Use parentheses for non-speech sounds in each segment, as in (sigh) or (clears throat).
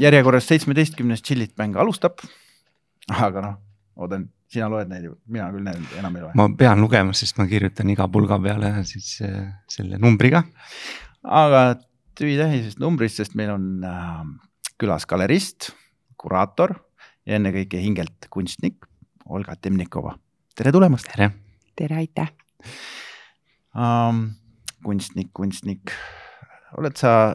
järjekorras seitsmeteistkümnes Chillit mäng alustab. aga noh, oodan, sina loed neid ju, mina küll neid enam ei loe. ma pean lugema, sest ma kirjutan iga pulga peale siis äh, selle numbriga. aga tüvitähisest numbrist, sest meil on äh, külas galerist, kuraator ja ennekõike hingelt kunstnik Olga Temnikova. tere tulemast. tere. tere, aitäh um,. kunstnik, kunstnik, oled sa,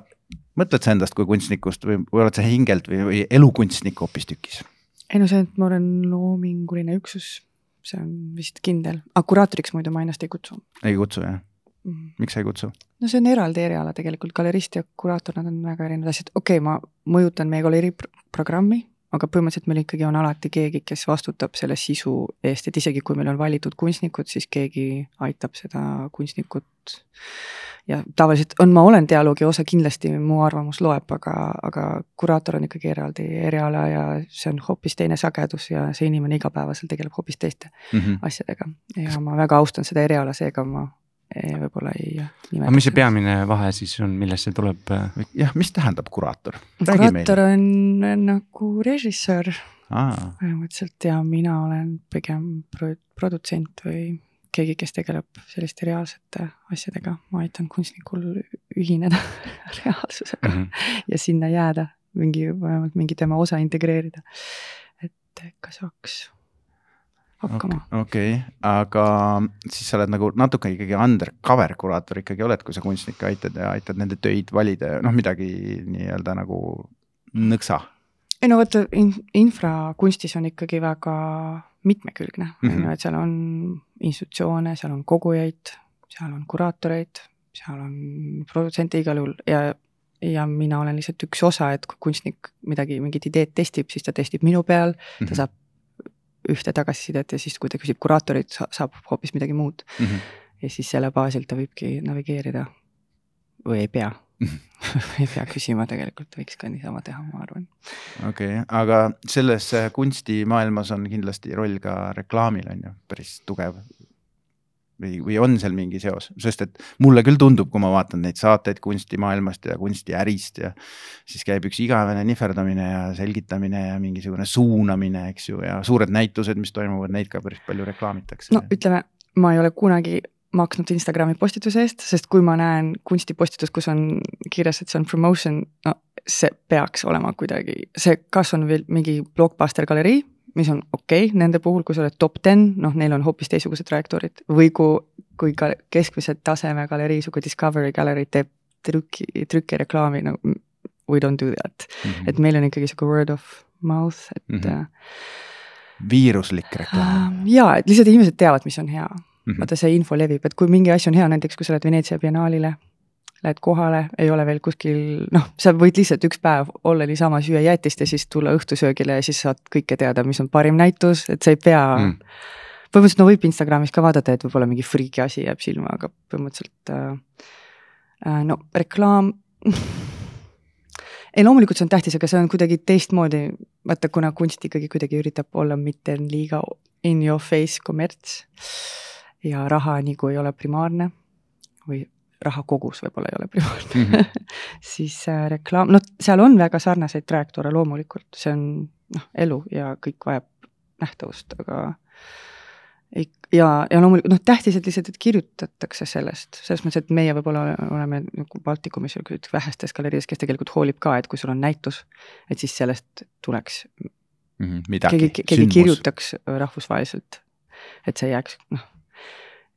mõtled sa endast kui kunstnikust või, või oled sa hingelt või, või elukunstnik hoopistükkis? ei no see, et ma olen loominguline üksus, see on vist kindel, aga kuraatoriks muidu ma ennast ei kutsu. ei kutsu jah mm.? miks sa ei kutsu? no see on eraldi eriala tegelikult, galerist ja kuraator, nad on väga erinevad asjad, okei okay,, ma mõjutan meie galerii programmi, aga põhimõtteliselt meil ikkagi on alati keegi, kes vastutab selle sisu eest, et isegi kui meil on valitud kunstnikud, siis keegi aitab seda kunstnikut. ja tavaliselt on, ma olen dialoogi osa, kindlasti mu arvamus loeb, aga, aga kuraator on ikkagi eraldi eriala ja see on hoopis teine sagedus ja see inimene igapäevaselt tegeleb hoopis teiste mm -hmm. asjadega. ja ma väga austan seda eriala, seega ma võib-olla ei nimeta. aga mis see peamine vahe siis on, millest see tuleb? jah, mis tähendab kuraator? kuraator on nagu režissöör põhimõtteliselt ja mina olen pigem pro-, produtsent või keegi, kes tegeleb selliste reaalsete asjadega, ma aitan kunstnikul ühineda (laughs) reaalsusega mm -hmm. ja sinna jääda, mingi, vähemalt mingi tema osa integreerida. et ikka saaks hakkama. okei okay., aga siis sa oled nagu natuke ikkagi undercover kuraator ikkagi oled, kui sa kunstnikke aitad ja aitad nende töid valida ja noh, midagi nii-öelda nagu nõksa. ei no vot in, infrakunstis on ikkagi väga mitmekülgne mm, -hmm. et seal on institutsioone, seal on kogujaid, seal on kuraatoreid, seal on produtsente igal juhul ja ja mina olen lihtsalt üks osa, et kui kunstnik midagi, mingit ideed testib, siis ta testib minu peal ta saab ühte tagasisidet ja siis, kui ta küsib kuraatorit, saab hoopis midagi muud mm. -hmm. ja siis selle baasilt ta võibki navigeerida või ei pea. -hmm. (laughs) ei pea küsima, tegelikult võiks ka niisama teha, ma arvan. okei okay,, aga selles kunstimaailmas on kindlasti roll ka reklaamil on ju, päris tugev või, või on seal mingi seos, sest et mulle küll tundub, kui ma vaatan neid saateid kunstimaailmast ja kunstiärist ja siis käib üks igavene nihverdamine ja selgitamine ja mingisugune suunamine, eks ju, ja suured näitused, mis toimuvad, neid ka päris palju reklaamitakse. no ütleme, ma ei ole kunagi maksnud Instagrami postituse eest, sest kui ma näen kunstipostitust, kus on kirjas, et see on promotion, no see peaks olema kuidagi, see, kas on veel mingi blockbuster galerii mis on okei okay, nende puhul, kui sa oled top ten, noh, neil on hoopis teistsugused trajektoorid või kui, kui ka keskmise taseme galerii, sihuke Discovery Gallery teeb trüki, trükireklaami, no we don't do that mm. -hmm. et meil on ikkagi sihuke word of mouth, et mm. -hmm. viiruslik reklaam uh,. jaa, et lihtsalt inimesed teavad, mis on hea mm. -hmm. vaata, see info levib, et kui mingi asi on hea, näiteks kui sa lähed Veneetsia biennaalile lähed kohale, ei ole veel kuskil, noh, sa võid lihtsalt üks päev olla niisama, süüa jäätist ja siis tulla õhtusöögile ja siis saad kõike teada, mis on parim näitus, et sa ei pea mm. põhimõtteliselt no võib Instagramis ka vaadata, et võib-olla mingi friiki asi jääb silma, aga põhimõtteliselt äh, äh, no reklaam (laughs) ei, loomulikult see on tähtis, aga see on kuidagi teistmoodi, vaata, kuna kunst ikkagi kuidagi üritab olla mitte liiga in your face kommerts ja raha nagu ei ole primaarne või raha kogus võib-olla ei ole primaarne. Mm, -hmm. (laughs) siis äh, reklaam, noh, seal on väga sarnaseid trajektoore loomulikult, see on noh, elu ja kõik vajab nähtavust, aga ei, ja, ja loomulikult noh, tähtis, et lihtsalt, et kirjutatakse sellest, selles mõttes, et meie võib-olla oleme nagu Baltikumis üks vähestes galeriides, kes tegelikult hoolib ka, et kui sul on näitus, et siis sellest tuleks mm -hmm, midagi, keegi, keegi kirjutaks rahvusvaheliselt, et see jääks noh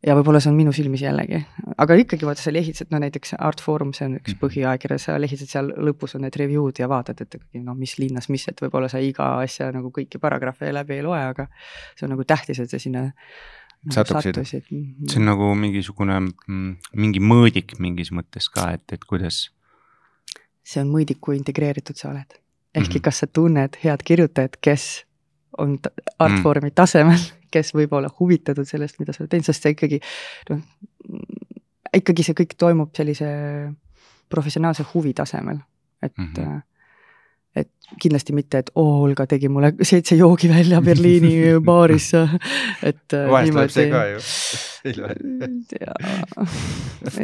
ja võib-olla see on minu silmis jällegi, aga ikkagi vaata, sa lehitsed, no näiteks Art Forum, see on üks mhm. põhiajakiri, sa lehitsed seal lõpus on need review'd ja vaatad, et noh, mis linnas, mis, et võib-olla sa iga asja nagu kõiki paragrahve läbi ei loe, aga see on nagu tähtis, et sa sinna nagu satuksid. see on nagu mingisugune, mm, mingi mõõdik mingis mõttes ka, et, et kuidas. see on mõõdik, kui integreeritud sa oled. ehkki mm -hmm. kas sa tunned head kirjutajat, kes on Artforumi mm. tasemel kes võib olla huvitatud sellest, mida sa oled teinud, sest see ikkagi noh, ikkagi see kõik toimub sellise professionaalse huvi tasemel, et mm. -hmm et kindlasti mitte, et oo, Olga tegi mulle seitse joogi välja Berliini (laughs) baaris, et vahest niimoodi... loeb see ka ju,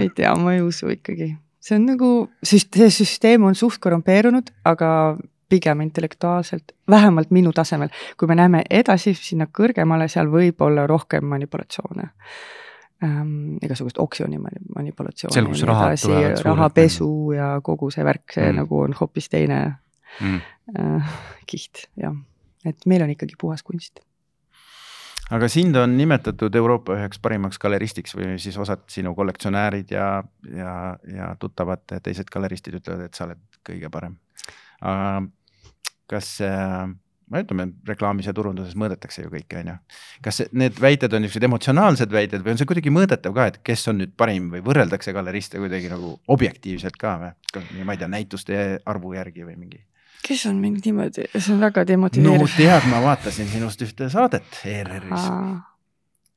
ei tea, ma ei usu ikkagi, see on nagu, see süsteem on suht korrumpeerunud, aga pigem intellektuaalselt, vähemalt minu tasemel. kui me näeme edasi sinna kõrgemale, seal võib olla rohkem manipulatsioone ähm,. igasugust oksjoni mani- manipulatsioone. Seal, kus rahad tulevad rahapesu ja kogu see värk, see Mm. mm. nagu on hoopis teine mm.. äh, kiht, jah. et meil on ikkagi puhas kunst. aga sind on nimetatud Euroopa üheks parimaks galeristiks või siis osad sinu kollektsionäärid ja, ja, ja tuttavad teised galeristid ütlevad, et sa oled kõige parem. Kas äh, no ütleme, reklaamis ja turunduses mõõdetakse ju kõike, on ju. kas need väited on niisugused emotsionaalsed väited või on see kuidagi mõõdetav ka, et kes on nüüd parim või võrreldakse galeriste kuidagi nagu objektiivselt ka või? ma ei tea, näituste arvu järgi või mingi? kes on mind niimoodi, see on väga no demotiveeriv tead, ma vaatasin sinust ühte saadet ERR-is no,.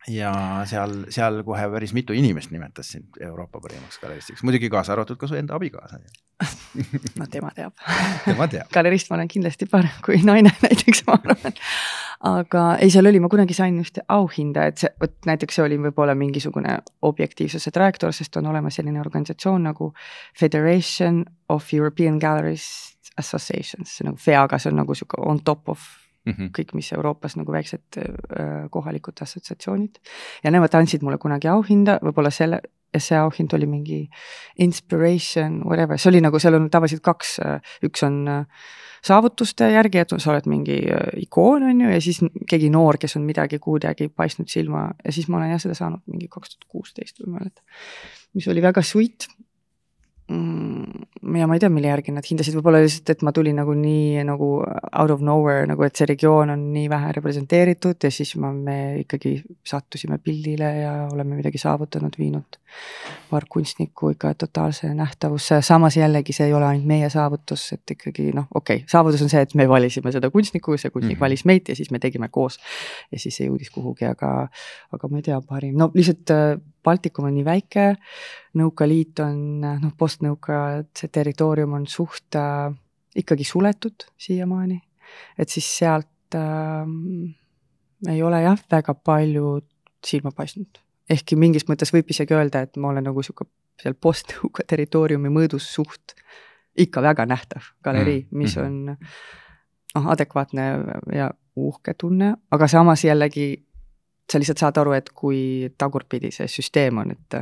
Ja seal, seal kohe päris mitu inimest nimetas sind Euroopa parimaks galeristiks, muidugi kaasa arvatud ka su enda abikaasa. (laughs) no tema teab. (laughs) tema teab. galerist ma olen kindlasti parem kui naine (laughs) näiteks, ma arvan. aga ei, seal oli, ma kunagi sain ühte auhinda, et see, vot näiteks see oli võib-olla mingisugune objektiivsuse trajektoor, sest on olemas selline organisatsioon nagu Federation of European Galleries Associations, see on nagu FEA-ga, see on nagu sihuke on top of Mhm. kõik, mis Euroopas nagu väiksed öö, kohalikud assotsiatsioonid. ja nemad andsid mulle kunagi auhinda, võib-olla selle, see auhind oli mingi inspiration, whatever, see oli nagu, seal on tavaliselt kaks, üks on öö, saavutuste järgi, et sa oled mingi öö, ikoon, on ju, ja siis keegi noor, kes on midagi kuidagi paistnud silma ja siis ma olen jah seda saanud mingi kaks tuhat kuusteist või ma ei mäleta. mis oli väga sweet mm,. Ja ma ei tea, mille järgi nad hindasid, võib-olla lihtsalt, et ma tulin nagu nii nagu out of nowhere nagu, et see regioon on nii vähe representeeritud ja siis ma, me ikkagi sattusime pildile ja oleme midagi saavutanud, viinud vargkunstniku ikka totaalse nähtavusse, samas jällegi see ei ole ainult meie saavutus, et ikkagi noh, okei okay,, saavutus on see, et me valisime seda kunstnikku, see kunstnik mm -hmm. valis meid ja siis me tegime koos. ja siis see jõudis kuhugi, aga, aga ma ei tea, parim, no lihtsalt äh, Baltikum on nii väike Nõukaliit on noh, postnõuka see territoorium on suht äh, ikkagi suletud siiamaani, et siis sealt äh, ei ole jah, väga palju silma paistnud, ehkki mingis mõttes võib isegi öelda, et ma olen nagu sihuke seal postnõuka territooriumi mõõdus suht ikka väga nähtav galerii, mis Mhm. on noh, adekvaatne ja uhke tunne, aga samas jällegi sa lihtsalt saad aru, et kui tagurpidi see süsteem on, et,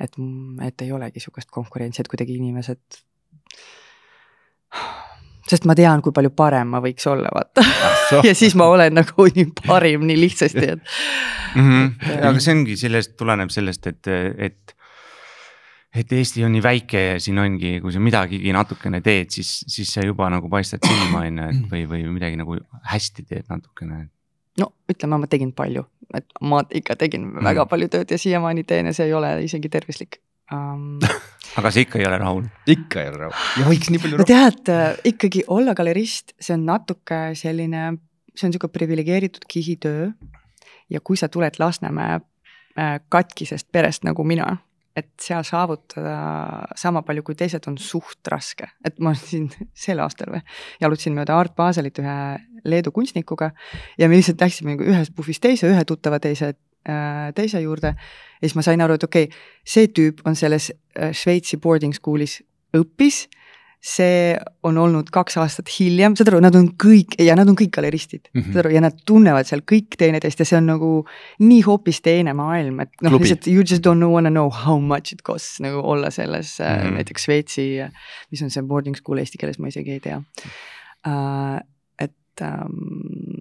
et, et ei olegi sihukest konkurentsi, et kuidagi inimesed. sest ma tean, kui palju parem ma võiks olla, vaata. (laughs) ja siis ma olen nagu nii parim nii lihtsasti, et mm. -hmm. aga see ongi sellest, tuleneb sellest, et, et. et Eesti on nii väike ja siin ongi, kui sa midagigi natukene teed, siis, siis sa juba nagu paistad silma, on ju, et või, või midagi nagu hästi teed natukene. no ütleme, ma tegin palju, et ma ikka tegin mm. väga palju tööd ja siiamaani teen ja see ei ole isegi tervislik um. (laughs) aga sa ikka ei ole rahul? ikka ei ole rahu ja võiks nii palju no tead, ikkagi olla galerist, see on natuke selline, see on niisugune priviligeeritud kihitöö ja kui sa tuled Lasnamäe äh, katkisest perest nagu mina, et seal saavutada sama palju kui teised on suht raske, et ma siin (laughs) sel aastal või jalutasin mööda Art Baselit ühe Leedu kunstnikuga ja me lihtsalt läksime nagu ühest puhvist teise, ühe tuttava teise äh, teise juurde. Ja siis ma sain aru, et okei okay,, see tüüp on selles äh, Šveitsi boarding school'is õppis see on olnud kaks aastat hiljem, saad aru, nad on kõik ja nad on kõik galeristid mm, Mhm. -hmm. saad aru, ja nad tunnevad seal kõik teineteist ja see on nagu nii hoopis teine maailm, et noh, lihtsalt you just don't know, wanna know how much it costs nagu olla selles mm Mhm. -hmm. näiteks Šveitsi, mis on see boarding school eesti keeles, ma isegi ei tea uh,. et um,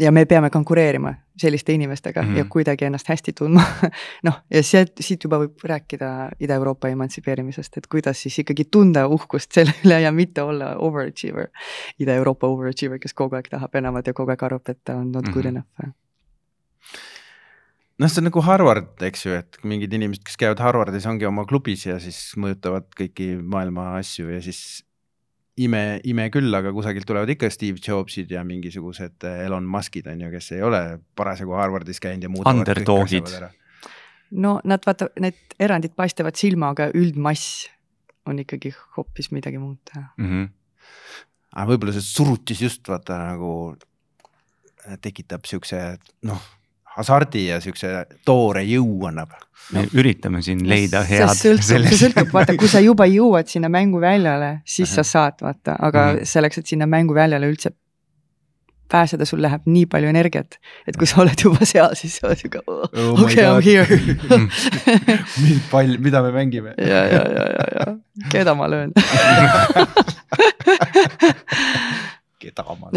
ja me peame konkureerima selliste inimestega mm Mhm. -hmm. ja kuidagi ennast hästi tundma (laughs) noh, ja sealt, siit juba võib rääkida Ida-Euroopa emantsipeerimisest, et kuidas siis ikkagi tunda uhkust selle üle ja mitte olla overachiever. Ida-Euroopa overachiever, kes kogu aeg tahab enamat ja kogu aeg arvab, et ta on not good Mhm. enough. noh, see on nagu Harvard, eks ju, et mingid inimesed, kes käivad Harvardis, ongi oma klubis ja siis mõjutavad kõiki maailma asju ja siis ime, ime küll, aga kusagilt tulevad ikka Steve Jobsid ja mingisugused Elon Muskid on ju, kes ei ole parasjagu Harvardis käinud ja muudavad Underdogid. no nad vaata, need erandid paistavad silma, aga üldmass on ikkagi hoopis midagi muud. Mm -hmm. aga võib-olla see surutis just vaata nagu äh, tekitab siukse noh, hasardi ja siukse toore jõu annab. me üritame siin leida see head sõltub, see sõltub, vaata, kui sa (laughs) juba jõuad sinna mänguväljale, siis sa saad, vaata, aga Mhm. selleks, et sinna mänguväljale üldse pääseda, sul läheb nii palju energiat, et kui sa oled juba seal, siis sa oled siuke Oh my okei, I m God. here. (laughs) mis pall, mida me mängime? ja, ja, ja, ja, ja keda ma löön (laughs) keda ma?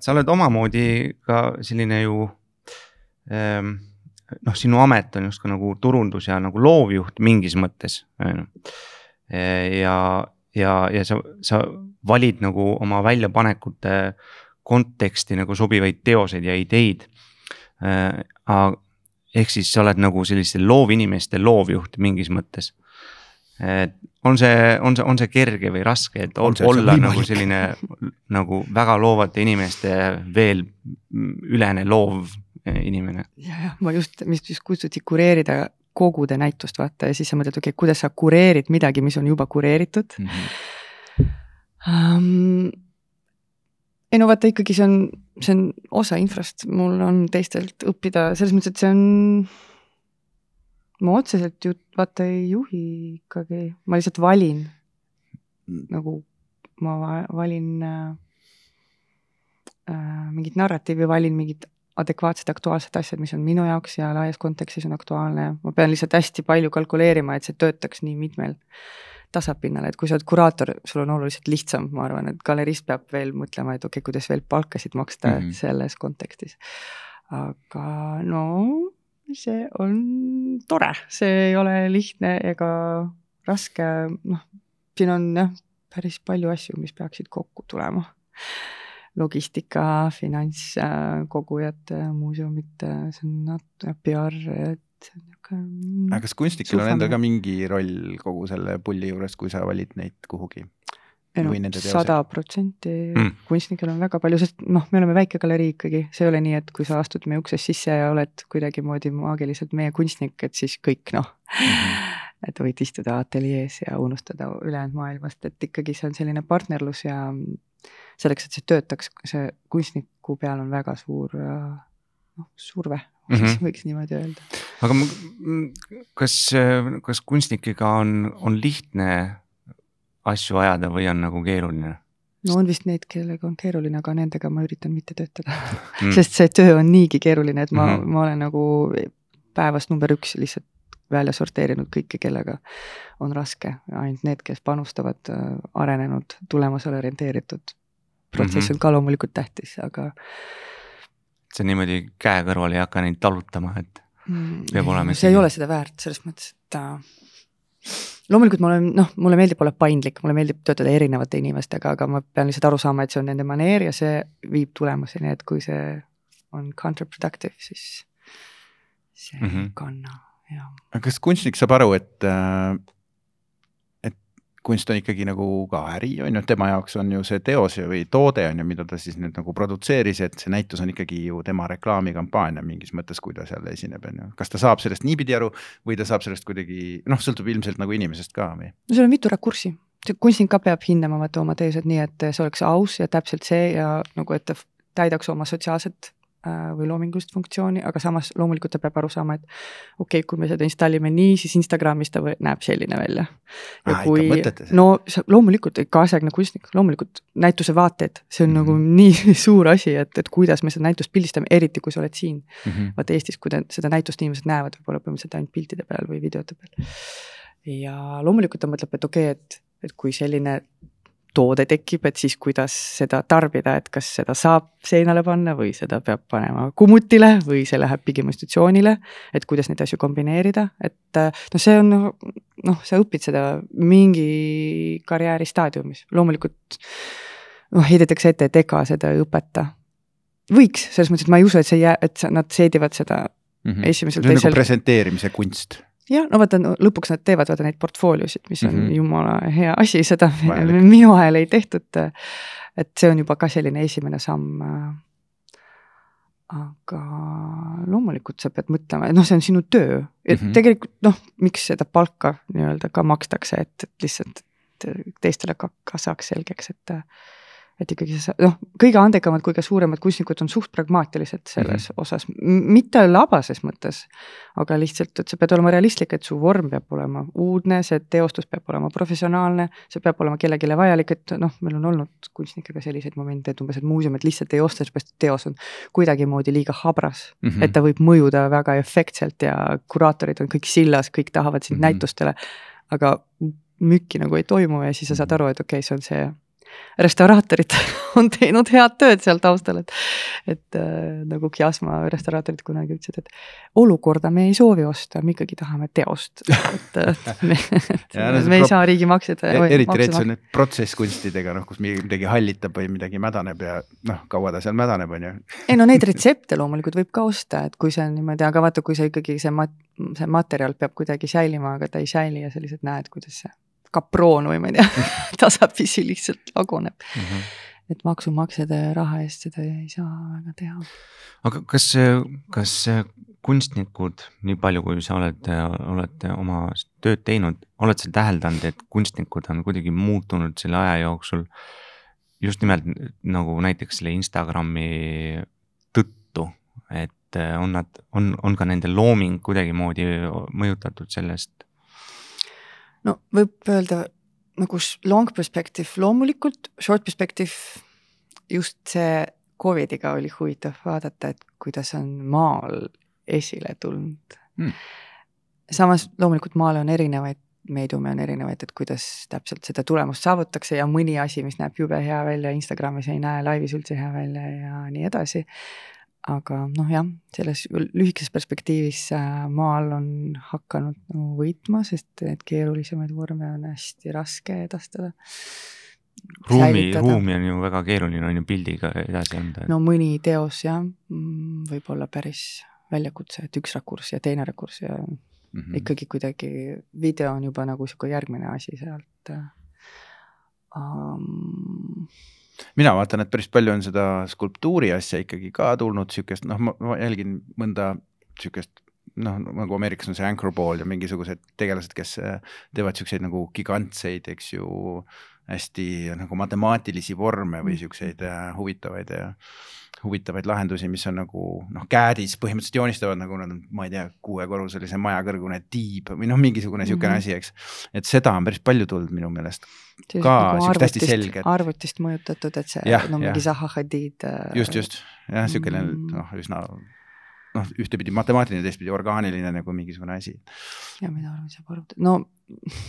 sa oled omamoodi ka selline ju noh, sinu amet on justkui nagu turundus ja nagu loovjuht mingis mõttes on ju. ja, ja, ja sa, sa valid nagu oma väljapanekute konteksti nagu sobivaid teoseid ja ideid. ehk siis sa oled nagu selliste loovinimeste loovjuht mingis mõttes. et on see, on see, on see kerge või raske, et On see- see olla nagu võimalik. selline nagu väga loovate inimeste veel ülene loov inimene. ja, jah, ma just, mis just kutsuti kureerida kogude näitust vaata ja siis sa mõtled, okei okay,, kuidas sa kureerid midagi, mis on juba kureeritud um,. ei no vaata ikkagi see on, see on osa infost, mul on teistelt õppida selles mõttes, et see on. ma otseselt ju vaata ei juhi ikkagi, ma lihtsalt valin nagu ma va- valin äh, äh, mingit narratiivi, valin mingid adekvaatsed aktuaalsed asjad, mis on minu jaoks ja laias kontekstis on aktuaalne. ma pean lihtsalt hästi palju kalkuleerima, et see töötaks nii mitmel tasapinnal, et kui sa oled kuraator, sul on oluliselt lihtsam, ma arvan, et galerist peab veel mõtlema, et okei okay,, kuidas veel palkasid maksta mm. -hmm. selles kontekstis. aga no see on tore, see ei ole lihtne ega raske, noh, siin on jah, päris palju asju, mis peaksid kokku tulema logistika, finantskogujad, muuseumid, see on nat-, PR, et niisugune. aga kas kunstnikel on endal ka mingi roll kogu selle pulli juures, kui sa valid neid kuhugi? nende teoseid? sada protsenti Mm. kunstnikel on väga palju, sest noh, me oleme väike galerii ikkagi, see ei ole nii, et kui sa astud meie uksest sisse ja oled kuidagimoodi maagiliselt meie kunstnik, et siis kõik noh et võid istuda ateljees ja unustada ülejäänud maailmast, et ikkagi see on selline partnerlus ja selleks, et see töötaks, see kunstniku peal on väga suur noh, surve mm. -hmm. võiks niimoodi öelda. aga kas, kas kunstnikega on, on lihtne asju ajada või on nagu keeruline no on vist neid, kellega on keeruline, aga nendega ma üritan mitte töötada mm. (laughs) sest see töö on niigi keeruline, et ma mm. -hmm. ma olen nagu päevast number üks lihtsalt välja sorteerinud kõike, kellega on raske, ainult need, kes panustavad, arenenud, tulemusele orienteeritud. protsess mm -hmm. on ka loomulikult tähtis, aga see niimoodi käe kõrval ei hakka neid talutama, et mm, Peab olema see ei ikkagi- ole seda väärt, selles mõttes, et äh, loomulikult ma olen, noh, mulle meeldib olla paindlik, mulle meeldib töötada erinevate inimestega, aga ma pean lihtsalt aru saama, et see on nende maneer ja see viib tulemuseni, et kui see on counterproductive, siis see mm Mhm. -hmm. ei kanna aga kas kunstnik saab aru, et, et kunst on ikkagi nagu ka äri, on ju, tema jaoks on ju see teos või toode on ju, mida ta siis nüüd nagu produtseeris, et see näitus on ikkagi ju tema reklaamikampaania mingis mõttes, kui ta seal esineb, on ju. kas ta saab sellest niipidi aru või ta saab sellest kuidagi, noh, sõltub ilmselt nagu inimesest ka või? no seal on mitu rakurssi, see kunstnik ka peab hindama vaata oma teosed nii, et see oleks aus ja täpselt see ja nagu, et ta täidaks oma sotsiaalset äh, või loomingulist funktsiooni, aga samas loomulikult ta peab aru saama, et okei okay,, kui me seda installime nii, siis Instagramis ta või, näeb selline välja. ja ikka kui no loomulikult kaasaegne kunstnik, loomulikult näituse vaated, see on mm -hmm. Mhm. nagu nii (laughs) suur asi, et, et kuidas me seda näitust pildistame, eriti kui sa oled siin Mhm. vaata Eestis, kui ta, seda näitust inimesed näevad võib-olla põhimõtteliselt ainult piltide peal või videote peal. ja loomulikult ta mõtleb, et okei okay,, et, et kui selline toode tekib, et siis kuidas seda tarbida, et kas seda saab seinale panna või seda peab panema kummutile või see läheb pigem institutsioonile, et kuidas neid asju kombineerida, et noh, see on noh, sa õpid seda mingi karjääri staadiumis, loomulikult noh, heidetakse ette, et ega seda ei õpeta. võiks, selles mõttes, et ma ei usu, et see jää, et nad seedivad seda Mhm. esimesel, see on nagu teisel. presenteerimise kunst. jah, no vaata no,, lõpuks nad teevad vaata neid portfooliosid, mis on mm. -hmm. jumala hea asi, seda Vajalik. (laughs) minu ajal ei tehtud. et see on juba ka selline esimene samm. aga loomulikult sa pead mõtlema, noh, see on sinu töö, et mm. -hmm. tegelikult noh, miks seda palka nii-öelda ka makstakse, et, et lihtsalt et teistele ka, ka saaks selgeks, et et ikkagi sa, noh, kõige andekamad, kõige suuremad kunstnikud on suht pragmaatilised selles mm -hmm. osas, mitte labases mõttes, aga lihtsalt, et sa pead olema realistlik, et su vorm peab olema uudne, see teostus peab olema professionaalne, see peab olema kellelegi vajalik, et noh, meil on olnud kunstnikega selliseid momente, et umbes, et muuseumid lihtsalt ei osta, sellepärast et teos on kuidagimoodi liiga habras mm, -hmm. et ta võib mõjuda väga efektselt ja kuraatorid on kõik sillas, kõik tahavad sind mm -hmm. näitustele, aga mükki nagu ei toimu ja siis sa saad mhm. aru, et okei okay,, see on see restauraatorid (laughs) on teinud head tööd seal taustal, et, et äh, nagu Kiasma restauraatorid kunagi ütlesid, et olukorda me ei soovi osta, me ikkagi tahame teost. (laughs) et, et me, et ja, no, me ei saa riigimakseid. E-, eriti rets on need protsesskunstidega, noh, kus midagi hallitab või midagi mädaneb ja noh, kaua ta seal mädaneb, on ju. ei no neid retsepte loomulikult võib ka osta, et kui see on niimoodi, aga vaata, kui see ikkagi see mat-, see materjal peab kuidagi säilima, aga ta ei säili ja sa lihtsalt näed, kuidas see kaproon või ma ei tea (laughs) tasapisi lihtsalt laguneb mm. -hmm. et maksumaksjate raha eest seda ei saa väga teha. aga kas, kas kunstnikud, nii palju, kui sa oled, olete oma tööd teinud, oled sa täheldanud, et kunstnikud on kuidagi muutunud selle aja jooksul just nimelt nagu näiteks selle Instagrami tõttu, et on nad, on, on ka nende looming kuidagimoodi mõjutatud sellest no võib öelda nagu long perspective. Loomulikult, short perspective just see Covidiga oli huvitav vaadata, et kuidas on maal esile tulnud. Mm.. samas loomulikult maal on erinevaid meediume on erinevaid, et kuidas täpselt seda tulemust saavutatakse ja mõni asi, mis näeb jube hea välja Instagramis ei näe laivis üldse hea välja ja nii edasi aga noh, jah, selles lühikeses perspektiivis äh, maal on hakanud nagu võitma, sest need keerulisemaid vorme on hästi raske edastada. ruumi, ruumi on ju väga keeruline on ju pildiga edasi anda. no mõni teos jah, mm, võib olla päris väljakutse, et üks rakurss ja teine rakurss ja mm -hmm. ikkagi kuidagi video on juba nagu sihuke järgmine asi sealt um, mina vaatan, et päris palju on seda skulptuuri asja ikkagi ka tulnud, sihukest noh, ma jälgin mõnda sihukest noh, nagu Ameerikas on see anchor ball ja mingisugused tegelased, kes teevad siukseid nagu gigantseid, eks ju, hästi nagu matemaatilisi vorme või mm. siukseid äh, huvitavaid ja huvitavaid lahendusi, mis on nagu noh, CAD-is põhimõtteliselt joonistavad nagu nad on, ma ei tea, kuuekorruselise maja kõrgune tiib või noh, mingisugune niisugune mm -hmm. asi, eks. et seda on päris palju tulnud minu meelest. ka nagu siukest hästi selget. arvutist mõjutatud, et see ja, no mingi Zaha Hadid. Äh, just, just jah, niisugune mm -hmm. noh, üsna noh, ühtepidi matemaatiline, teistpidi orgaaniline nagu mingisugune asi. ja mida arvan, saab arvutada, no (laughs)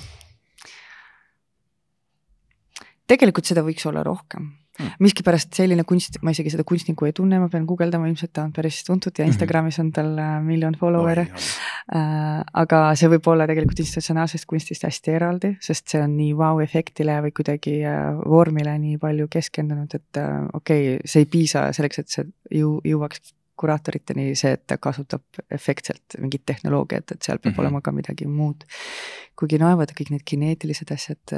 tegelikult seda võiks olla rohkem Hmm. miskipärast selline kunst, ma isegi seda kunstnikku ei tunne, ma pean guugeldama, ilmselt ta on päris tuntud ja mhm. Instagramis on tal äh, miljon follower'e oh,. Äh, aga see võib olla tegelikult institutsionaalsest kunstist hästi eraldi, sest see on nii vau-efektile või kuidagi äh, vormile nii palju keskendunud, et okei okay,, see ei piisa selleks, et see jõu-, jõuaks kuraatoriteni see, et ta kasutab efektselt mingit tehnoloogiat, et seal peab mm -hmm. olema ka midagi muud. kuigi no vaata kõik need kineetilised asjad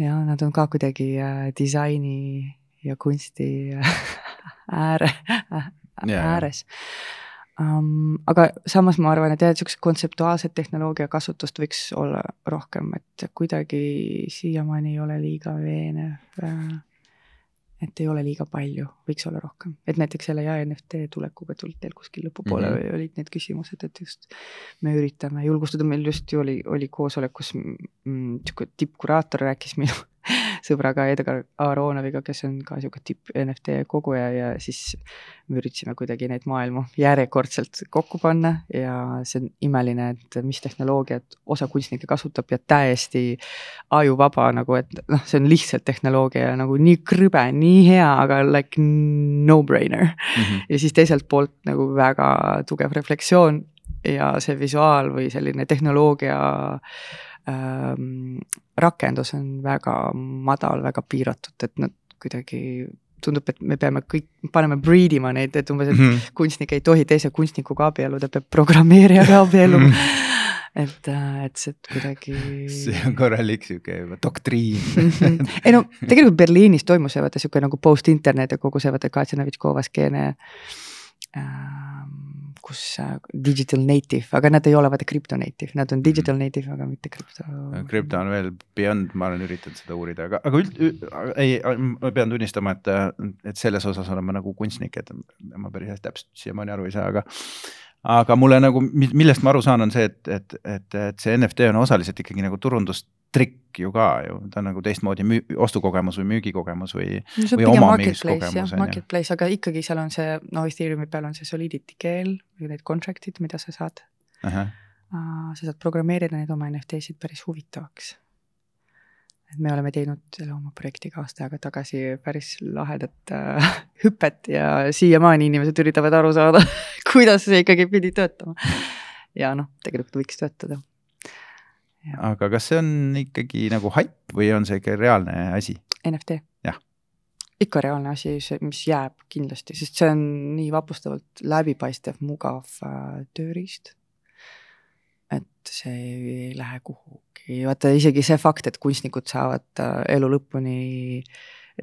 ja nad on ka kuidagi äh, disaini ja kunsti (laughs) ääre äh,, ääres um,. aga samas ma arvan, et jah, et sihukest kontseptuaalset tehnoloogia kasutust võiks olla rohkem, et kuidagi siiamaani ei ole liiga veenev äh, et ei ole liiga palju, võiks olla rohkem, et näiteks selle ja NFT tulekuga tulid teil kuskil lõpupoole mm -hmm. olid need küsimused, et just me üritame julgustada, meil just ju oli, oli koosolek, kus niisugune tippkuraator rääkis minu (laughs) sõbraga Edgar Aronoviga, kes on ka sihuke tipp NFT koguja ja siis me üritasime kuidagi neid maailmu järjekordselt kokku panna ja see on imeline, et mis tehnoloogiat osa kunstnikke kasutab ja täiesti ajuvaba nagu, et noh, see on lihtsalt tehnoloogia nagu nii krõbe, nii hea, aga like no-brainer mm. -hmm. ja siis teiselt poolt nagu väga tugev refleksioon ja see visuaal või selline tehnoloogia ähm, rakendus on väga madal, väga piiratud, et nad kuidagi tundub, et me peame kõik, paneme breed ima neid, et umbes, et mm -hmm. kunstnik ei tohi teise kunstnikuga abielluda, peab programmeerijaga (laughs) abielluma mm. -hmm et, äh, et see kuidagi. see on korralik sihuke doktriin mhm. ei no tegelikult Berliinis toimus see vaata sihuke nagu post-internet ja kogu see vaata Katjanevitš-Kova skeene ähm, kus äh, digital native, aga nad ei ole vaata crypto native, nad Mhm. on digital native, aga mitte crypto. krüpto on veel beyond, ma olen üritanud seda uurida, aga, aga üld, ei, ma pean tunnistama, et, et selles osas olen ma nagu kunstnik, et ma päris hästi täpselt siiamaani aru ei saa, aga aga mulle nagu, millest ma aru saan, on see, et, et, et, et see NFT on osaliselt ikkagi nagu turundustrikk ju ka ju, ta on nagu teistmoodi müü, ostukogemus või müügikogemus või no või omamiskogemus, marketplace aga ikkagi seal on see, no Ethereumi peal on see solidity keel või need contract'id, mida sa saad. Uh, sa saad programmeerida neid oma NFT-sid päris huvitavaks. Et me oleme teinud selle oma projektiga aasta aega tagasi päris lahedat äh, (laughs) hüpet ja siiamaani inimesed üritavad aru saada, (laughs) kuidas see ikkagi pidi töötama. ja noh, tegelikult võiks töötada. aga kas see on ikkagi nagu haip või on see ikka reaalne asi? NFT. Jah. ikka reaalne asi, see, mis jääb kindlasti, sest see on nii vapustavalt läbipaistev, mugav äh, tööriist. et see ei lähe kuhugi, vaata isegi see fakt, et kunstnikud saavad äh, elu lõpuni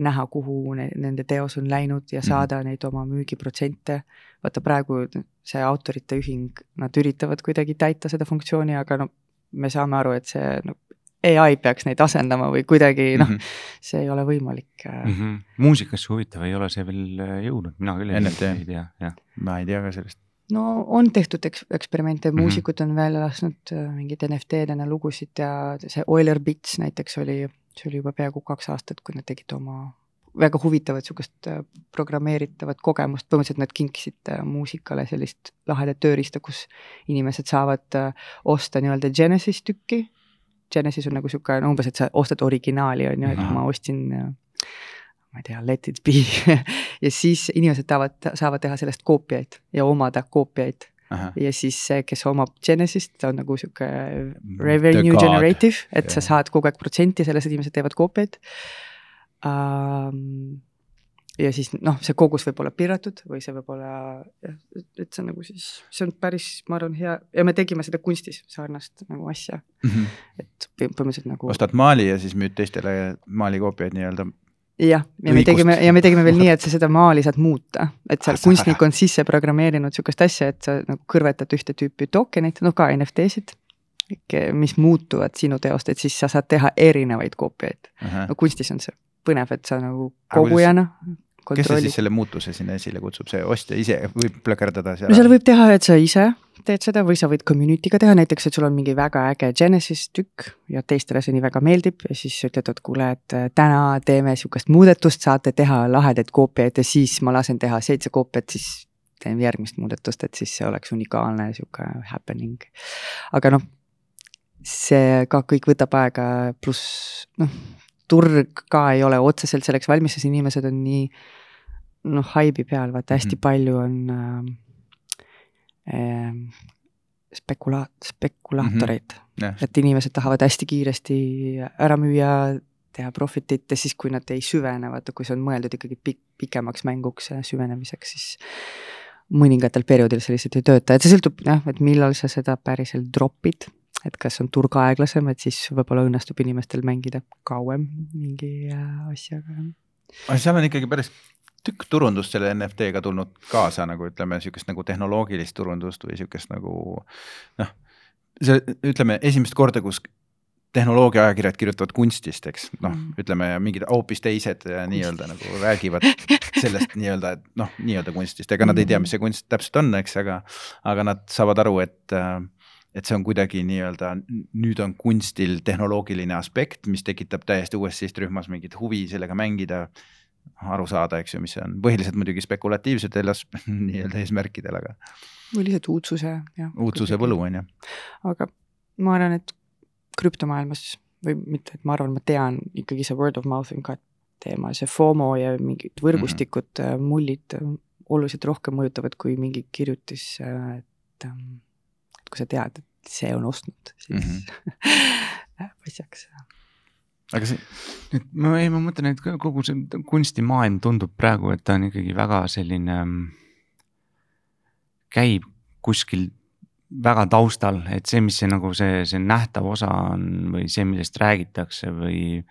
näha, kuhu ne, nende teos on läinud ja saada mm -hmm. neid oma müügiprotsente. vaata praegu see autorite ühing, nad üritavad kuidagi täita seda funktsiooni, aga no me saame aru, et see no, ai peaks neid asendama või kuidagi noh mm -hmm., see ei ole võimalik mm. -hmm. muusikasse huvitav ei ole see veel äh, jõudnud, mina küll ei tea, jah. ma ei tea ka sellest. No on tehtud eks-, eksperimente, Mhm. muusikud on välja lasknud äh, mingeid NFT-dena lugusid ja see Oiler Bits näiteks oli, see oli juba peaaegu kaks aastat, kui nad tegid oma väga huvitavat sihukest äh, programmeeritavat kogemust, põhimõtteliselt nad kinkisid äh, muusikale sellist lahedat tööriista, kus inimesed saavad osta nii-öelda Genesis tükki. Genesis on nagu sihuke no umbes, et sa ostad originaali on ju, et ma ostsin äh, ma ei tea, let it be (laughs) ja siis inimesed tahavad, saavad teha sellest koopiaid ja omada koopiaid ja siis see, kes omab Genesist, ta on nagu sihuke revenue god. generative, et Jah. sa saad kogu aeg protsenti sellest, inimesed teevad koopiaid um, ja siis noh, see kogus võib olla piiratud või see võib olla et see on nagu siis, see on päris, ma arvan, hea ja me tegime seda kunstis sarnast nagu asja, et põhimõtteliselt nagu ostad maali ja siis müüd teistele maalikoopiaid nii-öelda. Jah, ja me tegime ja me tegime veel nii, et sa seda maali saad muuta, et seal Ah, kunstnik on sisse programmeerinud sihukest asja, et sa nagu kõrvetad ühte tüüpi token'id, no ka NFT-sid, mis muutuvad sinu teost, et siis sa saad teha erinevaid koopiaid. no kunstis on see põnev, et sa nagu kogujana kes see siis selle muutuse sinna esile kutsub, see ostja ise võib plõkerdada seal? no seal võib teha, et sa ise teed seda või sa võid community'ga teha, näiteks et sul on mingi väga äge Genesis tükk ja teistele see nii väga meeldib ja siis ütled, et kuule, et äh, täna teeme sihukest muudatust, saate teha lahedaid koopiaid ja siis ma lasen teha seitse koopiat, siis teen järgmist muudatust, et siis see oleks unikaalne sihuke happening. aga noh, see ka kõik võtab aega, pluss noh, turg ka ei ole otseselt selleks valmis, sest inimesed on nii noh, haibi peal, vaata hästi Mhm. palju on äh, äh, spekula-, spekulaatoreid mm, -hmm. et inimesed tahavad hästi kiiresti ära müüa, teha profit'it ja siis, kui nad ei süvene, vaata, kui see on mõeldud ikkagi pik-, pikemaks mänguks ja süvenemiseks, siis mõningatel perioodil see lihtsalt ei tööta, et see sõltub jah, et millal sa seda päriselt drop'id, et kas on turg aeglasem, et siis võib-olla õnnestub inimestel mängida kauem mingi äh, asjaga. aga seal on ikkagi päris tükk turundust selle NFT-ga tulnud kaasa nagu ütleme, niisugust nagu tehnoloogilist turundust või niisugust nagu noh, see ütleme esimest korda, kus tehnoloogiaajakirjad kirjutavad kunstist, eks noh Mm., ütleme mingid hoopis teised ja nii-öelda nagu räägivad sellest (laughs) nii-öelda, et noh, nii-öelda kunstist, ega nad ei tea, mis see kunst täpselt on, eks, aga aga nad saavad aru, et äh, et see on kuidagi nii-öelda, nüüd on kunstil tehnoloogiline aspekt, mis tekitab täiesti uues sihtrühmas mingit huvi sellega mängida, aru saada, eks ju, mis see on, põhiliselt muidugi spekulatiivsetel (laughs) nii-öelda eesmärkidel, aga või lihtsalt uudsuse, jah. uudsuse võlu, on ju. aga ma arvan, et krüptomaailmas või mitte, et ma arvan, ma tean ikkagi see word of mouth on ka teema, see FOMO ja mingid võrgustikud mm, -hmm. mullid oluliselt rohkem mõjutavad kui mingi kirjutis, et, ähm, et kui sa tead, et see on ostnud, siis mm -hmm. läheb (laughs) asjaks. aga see, et ma ei, ma mõtlen, et kogu see kunstimaailm tundub praegu, et ta on ikkagi väga selline, käib kuskil väga taustal, et see, mis see nagu see, see nähtav osa on või see, millest räägitakse või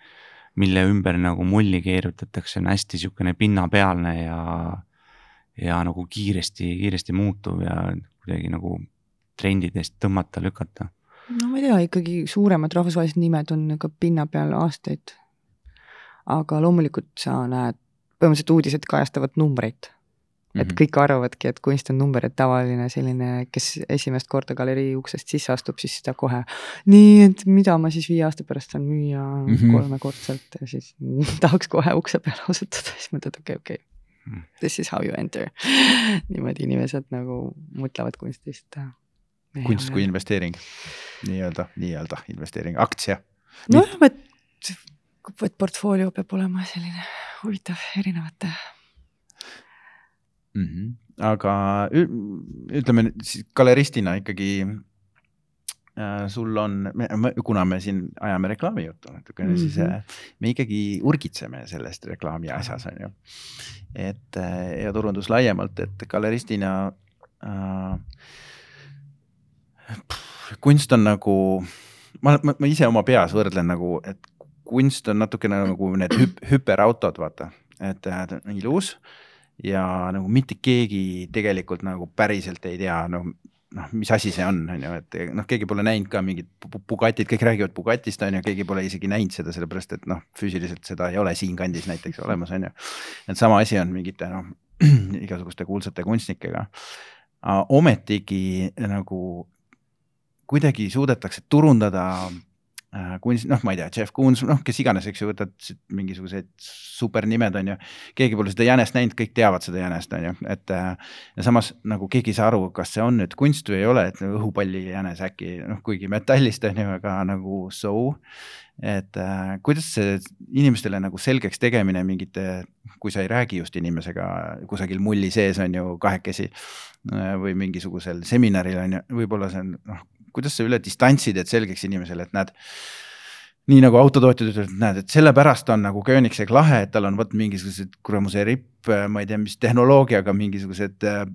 mille ümber nagu mulli keerutatakse, on hästi sihukene pinnapealne ja ja nagu kiiresti, kiiresti muutuv ja kuidagi nagu trendidest tõmmata, lükata? no ma ei tea, ikkagi suuremad rahvusvahelised nimed on ka pinna peal aastaid. aga loomulikult sa näed, põhimõtteliselt uudised kajastavad numbreid et mm -hmm. kõik arvavadki, et kunst on number, et tavaline selline, kes esimest korda galerii uksest sisse astub, siis ta kohe. nii, et mida ma siis viie aasta pärast saan müüa mm -hmm. kolmekordselt ja siis (laughs) tahaks kohe ukse peale asutada, siis mõtled, okei okay,, okei okay. mm.. This is how you enter (laughs) niimoodi inimesed nagu mõtlevad kunstist. Kunst kui investeering, nii-öelda, nii-öelda investeering, aktsia. nojah, et, et portfoolio peab olema selline huvitav erinevate mm. -hmm. aga ütleme siis galeristina ikkagi äh, sul on, kuna me siin ajame reklaamijuttu natukene mm, -hmm. siis äh, me ikkagi urgitseme sellest reklaami asjas on ju. et äh, ja turundus laiemalt, et galeristina äh, kunst on nagu, ma, ma, ma ise oma peas võrdlen nagu, et kunst on natukene nagu need hüp, hüperautod, vaata, et äh, ilus ja nagu mitte keegi tegelikult nagu päriselt ei tea, noh, noh, mis asi see on, on ju, et noh, keegi pole näinud ka mingit Bugatit, kõik räägivad Bugatist, on ju, keegi pole isegi näinud seda, sellepärast et noh, füüsiliselt seda ei ole siinkandis näiteks olemas, on ju. et sama asi on mingite noh, (clears throat) igasuguste kuulsate kunstnikega. ometigi nagu kuidagi suudetakse turundada Äh, kunst, noh, ma ei tea, Jeff Koons, noh, kes iganes, eks ju, võtad mingisugused supernimed, on ju. keegi pole seda jänest näinud, kõik teavad seda jänest, on ju, et äh, ja samas nagu keegi ei saa aru, kas see on nüüd kunst või ei ole, et õhupallijänes äkki noh, kuigi metallist on ju, aga nagu so. et äh, kuidas see inimestele nagu selgeks tegemine mingite, kui sa ei räägi just inimesega kusagil mulli sees on ju kahekesi või mingisugusel seminaril on ju, võib-olla see on noh kuidas sa üle distantsid, et selgeks inimesele, et näed nii nagu autotootjad ütlevad, näed, et sellepärast on nagu Koenigsegg lahe, et tal on vot mingisugused kuramuse ripp, ma ei tea, mis tehnoloogiaga mingisugused äh,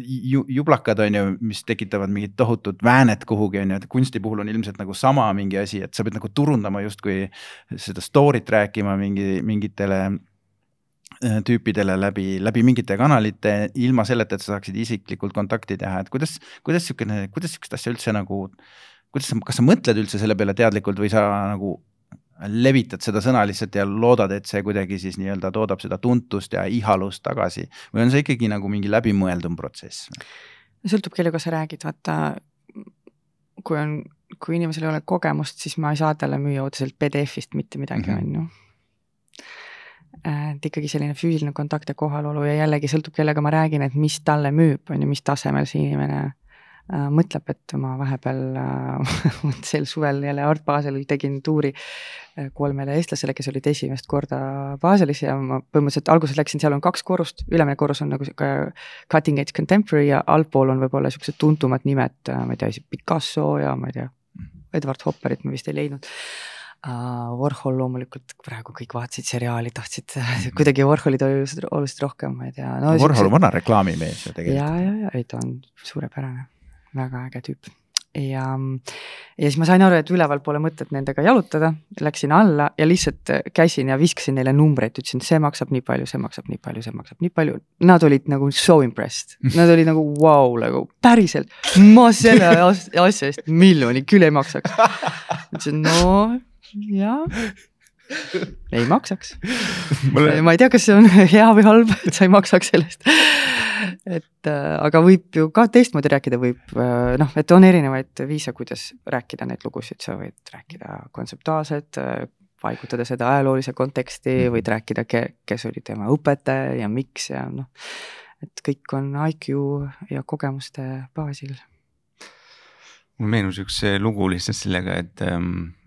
ju, jublakad on ju, mis tekitavad mingit tohutut väänet kuhugi on ju, et kunsti puhul on ilmselt nagu sama mingi asi, et sa pead nagu turundama justkui seda story't rääkima mingi, mingitele Äh, tüüpidele läbi, läbi mingite kanalite, ilma selleta, et sa saaksid isiklikult kontakti teha, et kuidas, kuidas niisugune, kuidas niisugust asja üldse nagu, kuidas sa, kas sa mõtled üldse selle peale teadlikult või sa nagu levitad seda sõna lihtsalt ja loodad, et see kuidagi siis nii-öelda toodab seda tuntust ja ihalust tagasi või on see ikkagi nagu mingi läbimõeldum protsess? sõltub, kellega sa räägid, vaata kui on, kui inimesel ei ole kogemust, siis ma ei saa talle müüa otseselt PDF-ist mitte midagi, mhm. on ju et ikkagi selline füüsiline kontakt ja kohalolu ja jällegi sõltub, kellega ma räägin, et mis talle müüb, on ju, mis tasemel see inimene äh, mõtleb, et ma vahepeal äh, (laughs) sel suvel jälle Art Baselil tegin tuuri äh, kolmele eestlasele, kes olid esimest korda Baselis ja ma põhimõtteliselt alguses läksin, seal on kaks korrust, ülemine korrus on nagu sihuke cutting edge contemporary ja allpool on võib-olla siuksed tuntumad nimed, ma ei tea, Picasso ja ma ei tea, Edward Hopperit ma vist ei leidnud. Warhol loomulikult praegu kõik vaatasid seriaali, tahtsid mhm. (laughs) kuidagi Warholid oluliselt, oluliselt rohkem, ma ei tea no,. Warhol on vana reklaamimees ju tegelikult. ja, ja, ja ei ta on suurepärane, väga äge tüüp ja, ja siis ma sain aru, et üleval pole mõtet nendega jalutada, läksin alla ja lihtsalt käisin ja viskasin neile numbreid, ütlesin, see maksab nii palju, see maksab nii palju, see maksab nii palju. Nad olid nagu so impressed, (laughs) nad olid nagu vau wow,, nagu päriselt, ma selle asja eest miljoni küll ei maksaks. (laughs) ütlesin, no jah (laughs) ei maksaks Mulle... ma ei tea, kas see on (laughs) hea või halb, et sa ei maksaks sellest. et äh, aga võib ju ka teistmoodi rääkida, võib äh, noh, et on erinevaid viise, kuidas rääkida neid lugusid, sa võid rääkida kontseptuaalselt äh,, paigutada seda ajaloolise konteksti, mhm. võid rääkida, kes oli tema õpetaja ja miks ja noh, et kõik on IQ ja kogemuste baasil. mul meenus üks lugu lihtsalt sellega, et ähm Äh,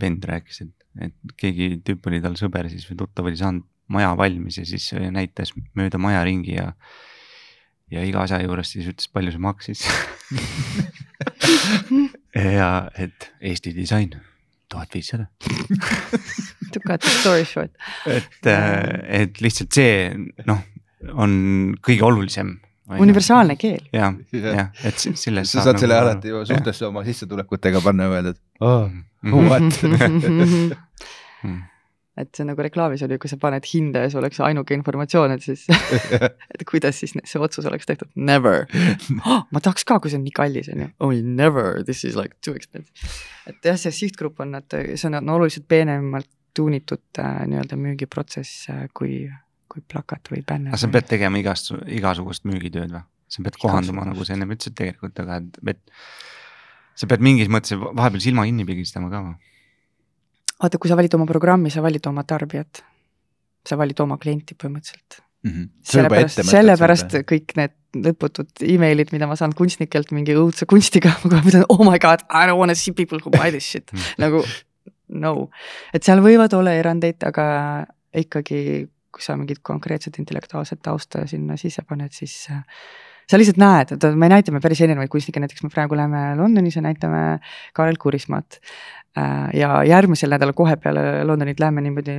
vend rääkis, et, et keegi tüüp oli tal sõber siis või tuttav oli saanud maja valmis ja siis näitas mööda maja ringi ja. ja iga asja juures siis ütles, palju see maksis (laughs) ja et Eesti disain, tuhat viissada. To cut the story short. et, äh, et lihtsalt see noh, on kõige olulisem universaalne keel. jah, jah, et (laughs) selles. sa saad selle nagu... alati ju suhtesse oma sissetulekutega panna ja öelda, et oh, what (laughs) et see nagu reklaamis oli, kui sa paned hinda ja see oleks ainuke informatsioon, et siis (laughs) et kuidas siis see otsus oleks tehtud, never oh,. (gasps) ma tahaks ka, kui see on nii kallis, on ju, oh never, this is like too expensive. et jah, see sihtgrupp on, et see on, on oluliselt peenemalt tuunitud äh, nii-öelda müügiprotsess äh, kui, kui plakat või bänner. aga sa pead tegema igast, igasugust müügitööd või? sa pead kohanduma, nagu sa ennem ütlesid tegelikult, aga et, et sa pead mingis mõttes vahepeal silma kinni pigistama ka või? vaata, kui sa valid oma programmi, sa valid oma tarbijat. sa valid oma klienti põhimõtteliselt mm. -hmm. sellepärast, sellepärast kõik need lõputud emailid, mida ma saan kunstnikelt mingi õudse kunstiga, (laughs) ma kohe mõtlen, oh my god, I don't wanna see people who buy this shit nagu no, et seal võivad olla erandeid, aga ikkagi, kui sa mingit konkreetset intellektuaalset tausta sinna sisse paned, siis äh, sa lihtsalt näed, et me näitame päris erinevaid kunstnikke, näiteks me praegu läheme Londonis ja näitame Kaarel Kurismaad. Äh, ja järgmisel nädalal kohe peale Londonit lähme niimoodi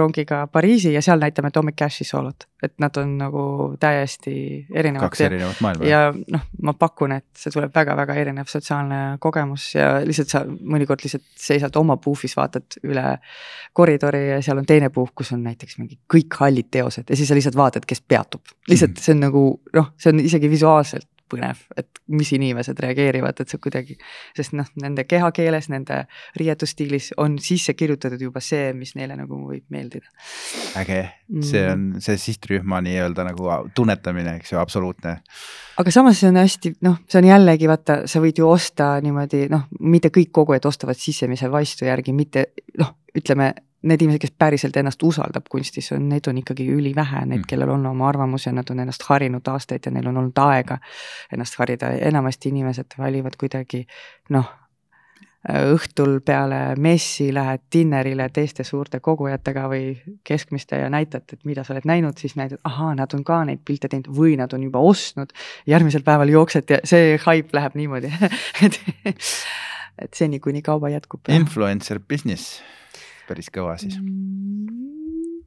rongiga Pariisi ja seal näitame Atomic Cashi soolot. et nad on nagu täiesti erinevad. kaks erinevat maailma. ja noh, ma pakun, et see tuleb väga-väga erinev sotsiaalne kogemus ja lihtsalt sa mõnikord lihtsalt seisad oma puufis, vaatad üle koridori ja seal on teine puuh, kus on näiteks mingi kõik hallid teosed ja siis sa lihtsalt vaatad, kes peatub. lihtsalt mhm. see on nagu noh, see on isegi visuaalselt põnev, et mis inimesed reageerivad, et see kuidagi, sest noh, nende kehakeeles, nende riietusstiilis on sisse kirjutatud juba see, mis neile nagu võib meeldida. äge mm., see on see sihtrühma nii-öelda nagu tunnetamine, eks ju, absoluutne. aga samas see on hästi, noh, see on jällegi vaata, sa võid ju osta niimoodi noh, mitte kõik kogujad ostavad sisemise vaistu järgi, mitte noh, ütleme need inimesed, kes päriselt ennast usaldab kunstis, on, neid on ikkagi ülivähe, need, mm. kellel on oma arvamus ja nad on ennast harinud aastaid ja neil on olnud aega ennast harida, enamasti inimesed valivad kuidagi noh, õhtul peale messi lähed dinnerile teiste suurte kogujatega või keskmiste ja näitad, et mida sa oled näinud, siis näitad, ahaa, nad on ka neid pilte teinud või nad on juba ostnud. järgmisel päeval jooksed ja see haip läheb niimoodi (laughs) et, et seni, kuni kauba jätkub. Influencer business päris kõva siis. Mm,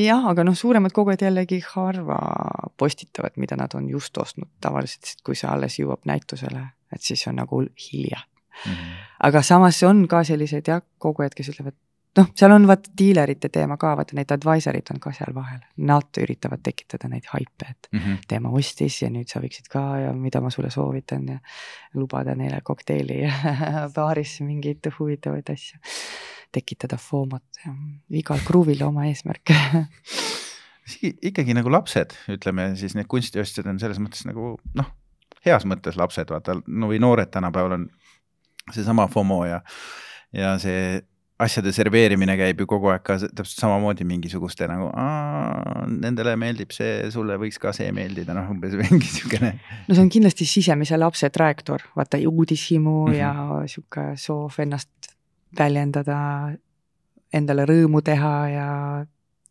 jah, aga noh, suuremad kogujad jällegi harva postitavad, mida nad on just ostnud, tavaliselt kui see alles jõuab näitusele, et siis on nagu hilja mm. -hmm. aga samas on ka selliseid jah, kogujad, kes ütlevad, noh, seal on vaata diilerite teema ka, vaata need advisor'id on ka seal vahel, nad üritavad tekitada neid haipe, et mm -hmm. tema ostis ja nüüd sa võiksid ka ja mida ma sulle soovitan ja lubada neile kokteili (laughs) baaris mingeid huvitavaid asju tekitada FOMO-t ja igal kruuvil oma eesmärk (laughs) ikkagi nagu lapsed, ütleme siis need kunstiostjad on selles mõttes nagu noh, heas mõttes lapsed, vaata no või noored tänapäeval on seesama FOMO ja, ja see asjade serveerimine käib ju kogu aeg ka täpselt samamoodi mingisuguste nagu, nendele meeldib see, sulle võiks ka see meeldida, noh umbes (laughs) mingi siukene. no see on kindlasti sisemise lapse trajektoor, vaata uudishimu mm -hmm. ja sihuke soov ennast väljendada, endale rõõmu teha ja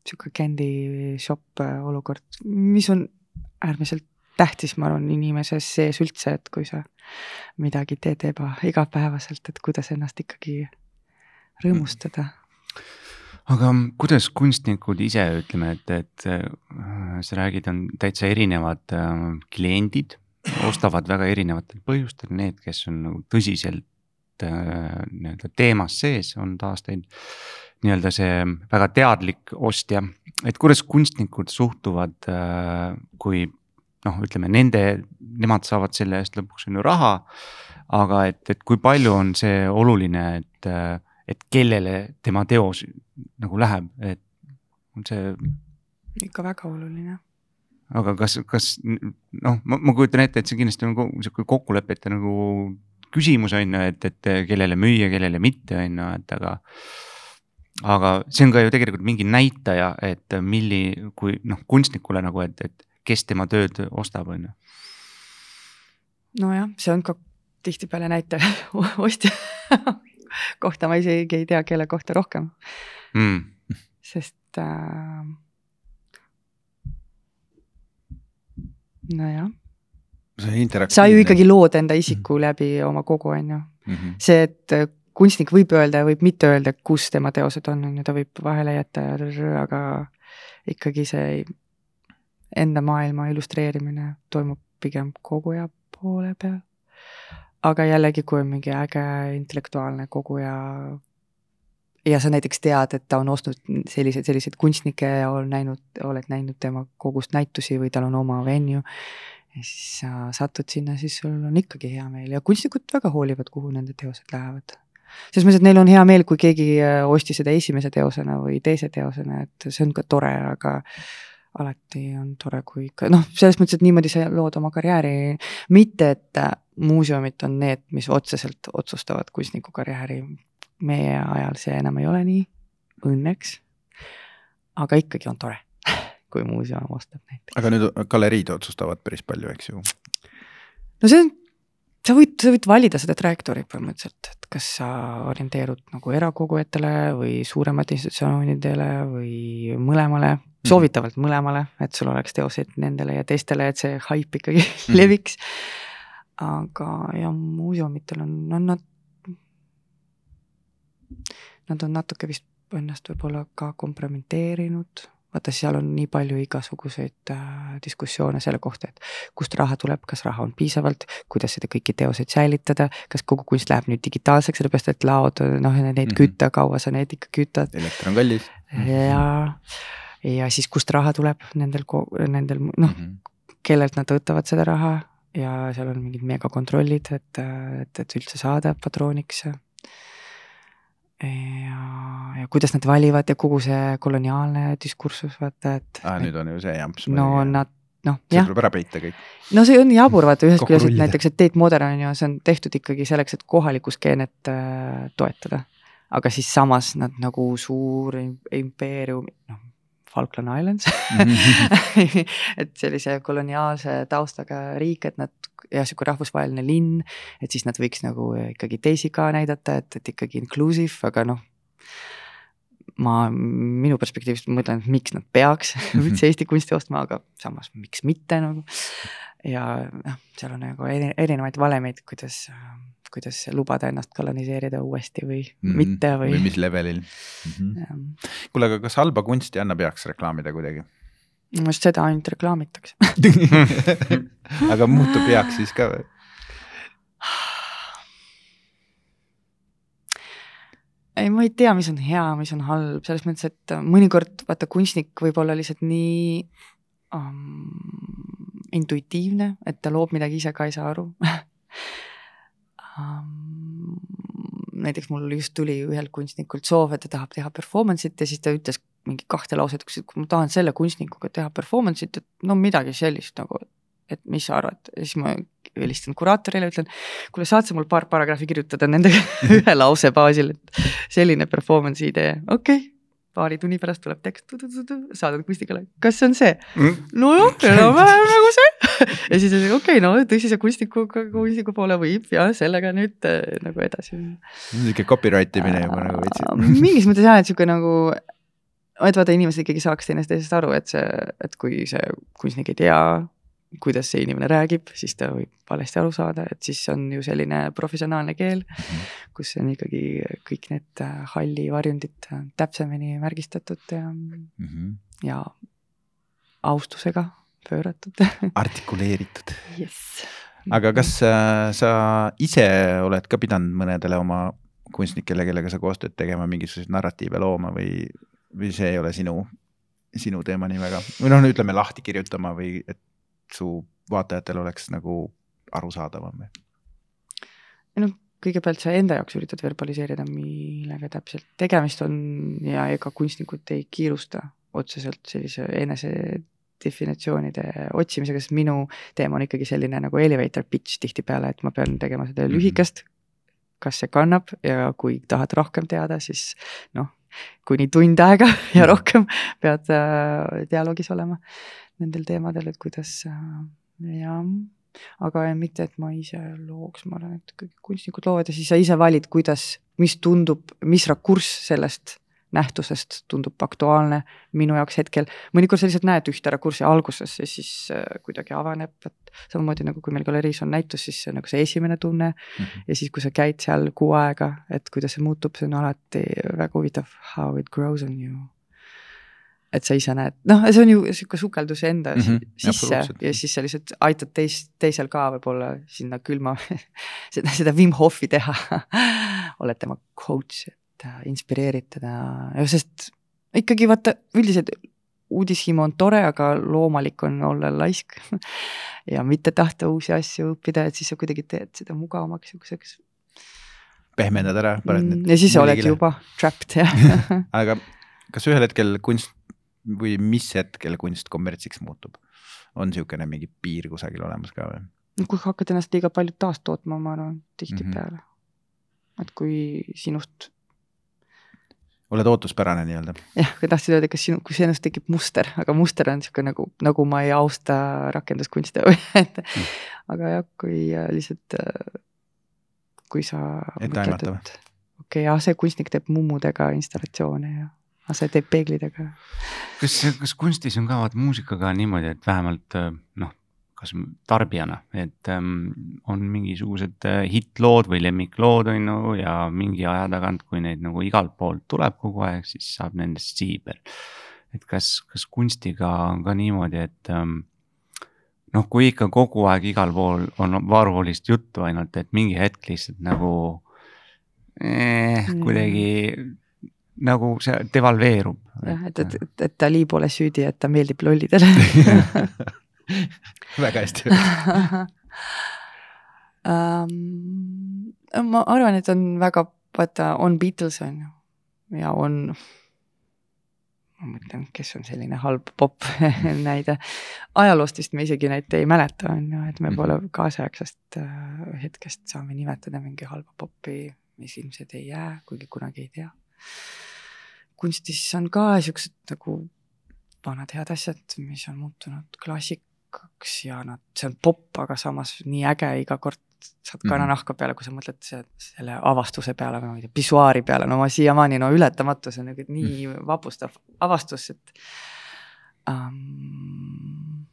sihuke candy shop äh, olukord, mis on äärmiselt tähtis, ma arvan, inimese sees üldse, et kui sa midagi teed eba igapäevaselt, et kuidas ennast ikkagi rõõmustada. aga kuidas kunstnikud ise ütleme, et, et äh, sa räägid, on täitsa erinevad äh, kliendid, ostavad väga erinevatel põhjustel, need, kes on nagu tõsiselt nii-öelda teemas sees on taas teil nii-öelda see väga teadlik ostja, et kuidas kunstnikud suhtuvad, äh, kui noh, ütleme nende, nemad saavad selle eest lõpuks on ju raha. aga et, et kui palju on see oluline, et, et kellele tema teos nagu läheb, et on see. ikka väga oluline aga kas, kas noh, ma, ma kujutan ette, et see kindlasti on sihuke kokkulepete nagu küsimus on ju, et, et kellele müüa, kellele mitte, on ju, et aga. aga see on ka ju tegelikult mingi näitaja, et milli, kui noh, kunstnikule nagu, et, et kes tema tööd ostab, on ju. nojah, see on ka tihtipeale näitaja (laughs) ostja (laughs) kohta ma isegi ei tea, kelle kohta rohkem mm.. sest äh, nojah sa ju ikkagi lood enda isiku mm -hmm. läbi oma kogu, on ju mm. -hmm. see, et äh, kunstnik võib öelda ja võib mitte öelda, kus tema teosed on, on ju, ta võib vahele jätta, aga ikkagi see enda maailma illustreerimine toimub pigem koguja poole peal. aga jällegi, kui on mingi äge intellektuaalne koguja ja sa näiteks tead, et ta on ostnud selliseid, selliseid kunstnikke ja on näinud, oled näinud tema kogust näitusi või tal on oma venue. Ja siis sa satud sinna, siis sul on ikkagi hea meel ja kunstnikud väga hoolivad, kuhu nende teosed lähevad. selles mõttes, et neil on hea meel, kui keegi äh, ostis seda esimese teosena või teise teosena, et see on ka tore, aga alati on tore, kui ikka noh, selles mõttes, et niimoodi sa lood oma karjääri, mitte et äh, muuseumid on need, mis otseselt otsustavad kunstniku karjääri. meie ajal see enam ei ole nii, õnneks. aga ikkagi on tore, kui muuseum ostab näiteks. aga nüüd galeriid otsustavad päris palju, eks ju? no see on, sa võid, sa võid valida seda trajektoori põhimõtteliselt, et kas sa orienteerud nagu erakogujatele või suurematele institutsioonidele või mõlemale Mhm. soovitavalt mõlemale, et sul oleks teoseid nendele ja teistele, et see haip ikkagi mm -hmm. leviks. aga jah, muuseumitel on, on nad, nad on natuke vist ennast võib-olla ka kompromiteerinud, vaata, seal on nii palju igasuguseid äh, diskussioone selle kohta, et kust raha tuleb, kas raha on piisavalt, kuidas seda kõiki teoseid säilitada, kas kogu kunst läheb nüüd digitaalseks, sellepärast et laod, noh, neid mm -hmm. kütta, kaua sa neid ikka kütad. elekter on kallis. ja ja siis kust raha tuleb nendel, nendel noh mm -hmm., kellelt nad võtavad seda raha ja seal on mingid megakontrollid, et, et, et üldse saada patrooniks. Ja, ja kuidas nad valivad ja kogu see koloniaalne diskursus, vaata, et. aa, nüüd on ju see jamps. no nad noh, jah. tuleb ära peita kõik. no see on jabur, vaata ühest küljest, et näiteks, et Tate Modern on ju, see on tehtud ikkagi selleks, et kohalikku skeenet äh, toetada. aga siis samas nad nagu suur impeerium, noh Falkland Islands mhm. (laughs) et sellise koloniaalse taustaga riik, et nad ja sihuke rahvusvaheline linn, et siis nad võiks nagu ikkagi teisi ka näidata, et, et ikkagi inclusive, aga noh. ma, minu perspektiivist mõtlen, et miks nad peaks üldse Eesti kunsti ostma, aga samas miks mitte nagu. ja noh, seal on nagu erinevaid valemeid, kuidas kuidas lubada ennast koloniseerida uuesti või mm -hmm. mitte või. või mis levelil mm -hmm.. kuule, aga kas halba kunsti annab heaks reklaamida kuidagi? minu meelest seda ainult reklaamitakse (laughs) aga muutub heaks siis ka või? ei, ma ei tea, mis on hea, mis on halb, selles mõttes, et mõnikord vaata kunstnik võib olla lihtsalt nii um, intuitiivne, et ta loob midagi, ise ka ei saa aru (laughs) näiteks mul just tuli ühelt kunstnikult soov, et ta tahab teha performance'it ja siis ta ütles mingi kahte lauset, et kui ma tahan selle kunstnikuga teha performance'it, et no midagi sellist nagu, et mis sa arvad, ja siis ma helistan kuraatorile, ütlen, kuule, saad sa mul paar paragrahvi kirjutada nende (laughs) ühe lause baasil, et selline performance'i idee, okei. Okay paari tunni pärast tuleb tekst, saadad kunstikule, kas see on see? Mm.? nojah, enam-vähem nagu see (laughs) ja siis okei okay,, no tõsise kunstniku, kunstniku poole võib ja sellega nüüd äh, nagu edasi minna. niisugune copyright imine juba nagu veits. mingis mõttes jah, et sihuke nagu, et vaata, inimesed ikkagi saaks teineteisest aru, et see, et kui see kunstnik ei tea kuidas see inimene räägib, siis ta võib valesti aru saada, et siis on ju selline professionaalne keel, mhm. kus on ikkagi kõik need äh, halli varjundid täpsemini märgistatud ja mm, -hmm. ja austusega pööratud. Artikuleeritud. Yes.. aga kas äh, sa ise oled ka pidanud mõnedele oma kunstnikele, kellega sa koostööd tegema, mingisuguseid narratiive looma või, või see ei ole sinu, sinu teema nii väga? Või noh, ütleme lahti kirjutama või et su vaatajatel oleks nagu arusaadavam või? noh, kõigepealt sa enda jaoks üritad verbaliseerida, millega täpselt tegemist on ja ega kunstnikud ei kiirusta otseselt sellise enese definitsioonide otsimisega, sest minu teema on ikkagi selline nagu elevator pitch tihtipeale, et ma pean tegema seda mhm. lühikest, kas see kannab ja kui tahad rohkem teada, siis noh, kuni tund aega (laughs) ja mhm. rohkem pead äh, dialoogis olema nendel teemadel, et kuidas äh, jah, aga mitte, et ma ise looks, ma arvan, et kõik kunstnikud loovad ja siis sa ise valid, kuidas, mis tundub, mis rakurss sellest nähtusest tundub aktuaalne minu jaoks hetkel. mõnikord sa lihtsalt näed ühte rakurssi alguses ja siis äh, kuidagi avaneb, et samamoodi nagu kui meil galeriis on näitus, siis see on nagu see esimene tunne mm. -hmm. ja siis, kui sa käid seal kuu aega, et kuidas see muutub, see on alati väga huvitav, how it grows on you et sa ise näed, noh, see on ju sihuke sukeldus enda mm -hmm, sisse ja siis sa lihtsalt aitad teist, teisel ka võib-olla sinna külma (laughs) seda, seda Wim Hofi teha (laughs) oled tema coach, inspireerid teda, sest ikkagi vaata üldiselt uudishimu on tore, aga loomulik on olla laisk (laughs) ja mitte tahta uusi asju õppida, et siis sa kuidagi teed seda mugavamaks siukseks. pehmendad ära, paned Mm, need. ja siis sa oledki juba trapped jah (laughs) aga kas ühel hetkel kunst või mis hetkel kunst kommertsiks muutub? on niisugune mingi piir kusagil olemas ka või? kui hakkad ennast liiga palju taastootma, ma arvan, tihtipeale mm. -hmm. et kui sinust, oled ootuspärane nii-öelda? jah, kui tahtsid öelda, kas sinu, kui sinust tekib muster, aga muster on niisugune nagu, nagu ma ei austa rakenduskunste või (laughs) et mm. aga jah, kui äh, lihtsalt, kui sa Etteaimatav. okei okay,, jah, see kunstnik teeb mummudega installatsioone ja aga see teeb peeglidega. kas, kas kunstis on ka vaata muusikaga niimoodi, et vähemalt noh, kas tarbijana, et ähm, on mingisugused äh, hittlood või lemmiklood on ju ja mingi aja tagant, kui neid nagu igalt poolt tuleb kogu aeg, siis saab nendest siibel. et kas, kas kunstiga on ka niimoodi, et ähm, noh, kui ikka kogu aeg igal pool on Warholist juttu ainult, et mingi hetk lihtsalt nagu eh, kuidagi mm nagu see devalveerub. jah, et, et, et, et Dali pole süüdi, et ta meeldib lollidele (laughs) (laughs) (laughs) (laughs) väga hästi um,. (laughs) ma arvan, et on väga, vaata, on Beatles on ju ja on, ma mõtlen, kes on selline halb popp (laughs) näide. ajaloost vist me isegi neid ei mäleta, on ju, et me pole Mhm. kaasaegsest äh, hetkest saame nimetada mingi halba poppi, mis ilmselt ei jää, kuigi kunagi ei tea. kunstis on ka siuksed nagu vanad head asjad, mis on muutunud klassikaks ja nad, see on popp, aga samas nii äge iga kord saad kananahka peale, kui sa mõtled selle avastuse peale või ma ei tea, pissuaari peale, no ma siiamaani no ületamatu, see on nagu nii vapustav avastus, et um,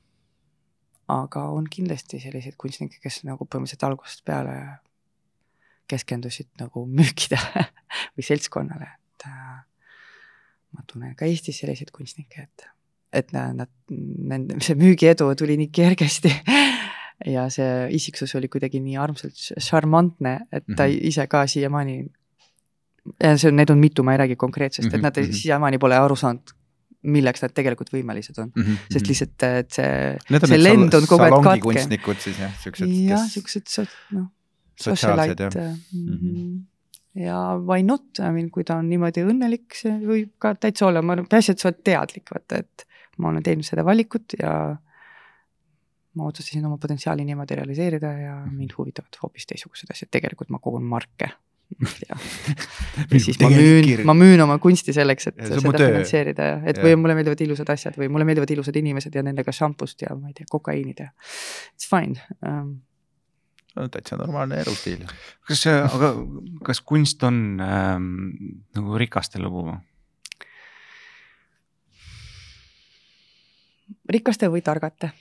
aga on kindlasti selliseid kunstnikke, kes nagu põhimõtteliselt algusest peale keskendusid nagu müükidele (laughs) või seltskonnale, et äh, ma tunnen ka Eestis selliseid kunstnikke, et, et nad, nende, see müügiedu tuli nii kergesti ja see isiksus oli kuidagi nii armsalt šarmantne, et ta mm -hmm. ise ka siiamaani, see on, neid on mitu, ma ei räägi konkreetsest mm, -hmm. et nad mm -hmm. siiamaani pole aru saanud, milleks nad tegelikult võimelised on mm, -hmm. sest lihtsalt, et see, see lend on kogu aeg katke. kunstnikud siis jah, siuksed. jah, siuksed, noh. sotsiaalsed jah mm. -hmm. ja why not, I mean, kui ta on niimoodi õnnelik, see võib ka täitsa olla, ma arvan, peaasi, et sa oled teadlik, vaata, et ma olen teinud seda valikut ja ma otsustasin oma potentsiaali niimoodi realiseerida ja mind huvitavad hoopis teistsugused asjad, tegelikult ma kogun marke. ja, (laughs) ja siis ma müün, ma müün oma kunsti selleks, et ja, seda finantseerida ja et ja. või mulle meeldivad ilusad asjad või mulle meeldivad ilusad inimesed ja nendega šampust ja ma ei tea, kokaiini teha. It's fine um, no täitsa normaalne elustiil. kas, aga kas kunst on ähm, nagu rikaste lugu või? Rikaste või targate.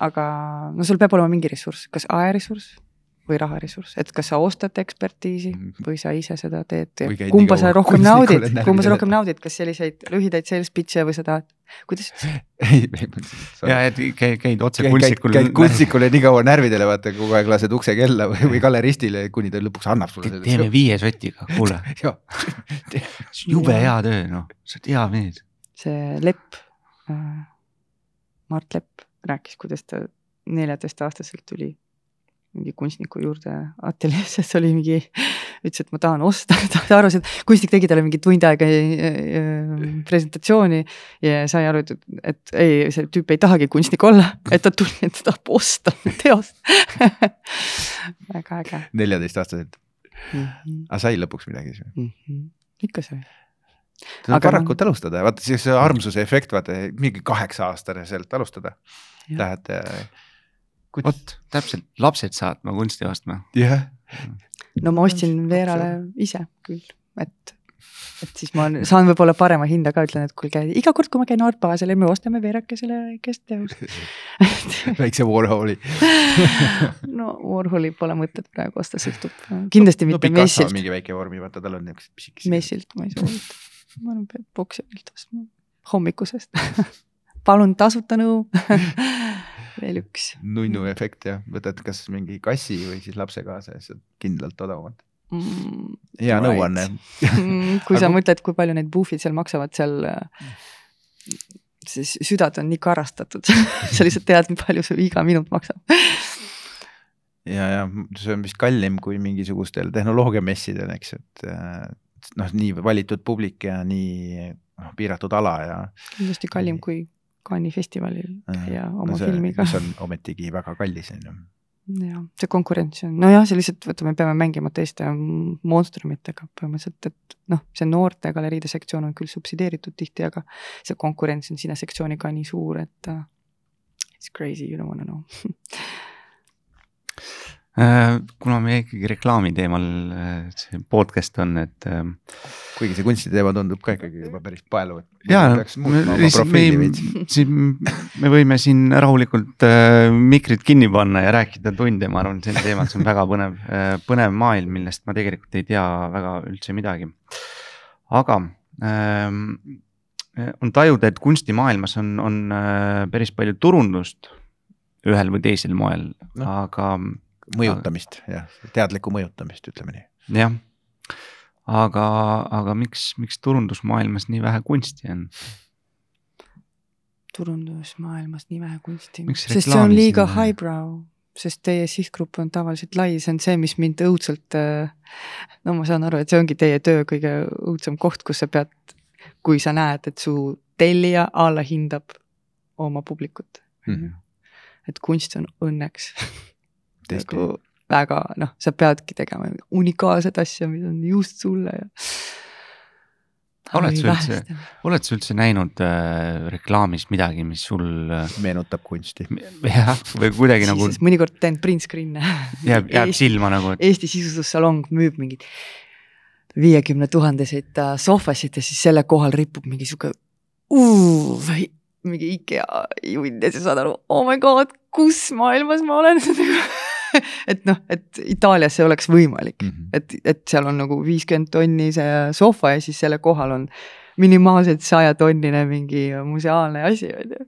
aga no sul peab olema mingi ressurss, kas ajaressurss või raharessurss, et kas sa ostad ekspertiisi või sa ise seda teed, kumba sa rohkem naudid, kumba sa rohkem naudid, kas selliseid lühidaid sales pitch'e või seda, kuidas (laughs) ei, ei. ja et käid, käid otse kunstnikul. käid kunstnikule nii kaua närvidele, vaata kogu aeg lased ukse kella või, või galeristile, kuni ta lõpuks annab sulle. teeme viie sotiga, kuule. (laughs) (laughs) Jube hea töö, noh, sa oled hea mees. see Lepp äh,, Mart Lepp rääkis, kuidas ta neljateistaastaselt tuli mingi kunstniku juurde ateljeesse, see oli mingi, ütles, et ma tahan osta, (laughs) ta arvas, et kunstnik tegi talle mingi tund aega presentatsiooni ja sai aru, et, et ei, see tüüp ei tahagi kunstnik olla, et ta tuli, et ta tahab osta (laughs) teost väga äge. neljateistaastaselt mm. -hmm. aga sai lõpuks midagi siis või mm? -hmm. ikka sai tuleb varakult ma... alustada, vaata siis see armsuse efekt, vaata mingi kaheksa aastaselt alustada. Lähed Kuid... vot täpselt, lapsed saatma kunsti ostma. jah. no ma ostsin Veerale ise küll, et, et siis ma saan võib-olla parema hinda ka, ütlen, et kuulge, iga kord, kui ma käin Art Baseli, me ostame Veerakesele väikest teost (laughs) väikse Warholi (laughs) no Warholi pole mõtet praegu osta, sõltub kindlasti no, mitte no, messilt. mingi väike vormi, vaata tal on niisugused pisikesed. messilt ma ei soovita, (laughs) ma arvan, peab poksjonilt ostma hommikusest (laughs) palun tasuta nõu (laughs) veel üks. nunnu efekt jah, võtad kas mingi kassi või siis lapse kaasa ja siis kindlalt odavamalt. mm, hea Right. nõuanne. Mm, kui sa Aga- mõtled, kui palju need buufid seal maksavad, seal siis südad on nii karastatud, sa lihtsalt tead, nii palju su iga minut maksab. ja, ja see on vist kallim kui mingisugustel tehnoloogiamessidel, eks, et äh, noh, nii valitud publik ja nii noh, piiratud ala ja. kindlasti kallim kui Cannes'i festivalil käia oma see, filmiga. mis on ometigi väga kallis, on ju. jah, see konkurents on, nojah, see lihtsalt, vaata, me peame mängima teiste monstrumitega põhimõtteliselt, et noh, see noorte galeriide sektsioon on küll subsideeritud tihti, aga see konkurents on sinna sektsiooni ka nii suur, et uh, it's crazy, you don't wanna know. (laughs) Äh, kuna me ikkagi reklaami teemal äh, see podcast on, et äh, kuigi see kunstiteema tundub ka ikkagi juba päris paeluv. ja peaks muutma oma profiili veits. (laughs) siin me võime siin rahulikult äh, mikrid kinni panna ja rääkida tunde, ma arvan, sel teemal, see on väga põnev äh,, põnev maailm, millest ma tegelikult ei tea väga üldse midagi. aga ähm, on tajuda, et kunstimaailmas on, on äh, päris palju turundust ühel või teisel moel no., aga mõjutamist jah, teadlikku mõjutamist, ütleme nii. jah, aga, aga miks, miks turundusmaailmas nii vähe kunsti on? turundusmaailmas nii vähe kunsti, sest see on liiga highbrow, sest teie sihtgrupp on tavaliselt lai, see on see, mis mind õudselt. no ma saan aru, et see ongi teie töö kõige õudsem koht, kus sa pead, kui sa näed, et su tellija allahindab oma publikut mm. Mhm. -hmm. et kunst on õnneks (laughs) nagu väga noh, sa peadki tegema unikaalset asja, mis on just sulle ja. Oled sa üldse- oled sa üldse näinud äh, reklaamis midagi, mis sul äh, meenutab kunsti. jah, või kuidagi nagu siis mõnikord teen print screen'e jääb, jääb silma nagu, et Eesti sisustussalong müüb mingeid viiekümne tuhandeseid äh, sohvasid ja siis selle kohal ripub mingi sihuke mingi IKEA jund ja sa saad aru, oh my god, kus maailmas ma olen (laughs) (laughs) et noh, et Itaalias see oleks võimalik, Mhm. et, et seal on nagu viiskümmend tonni see sohva ja siis selle kohal on minimaalselt sajatonnine mingi museaalne asi, on ju.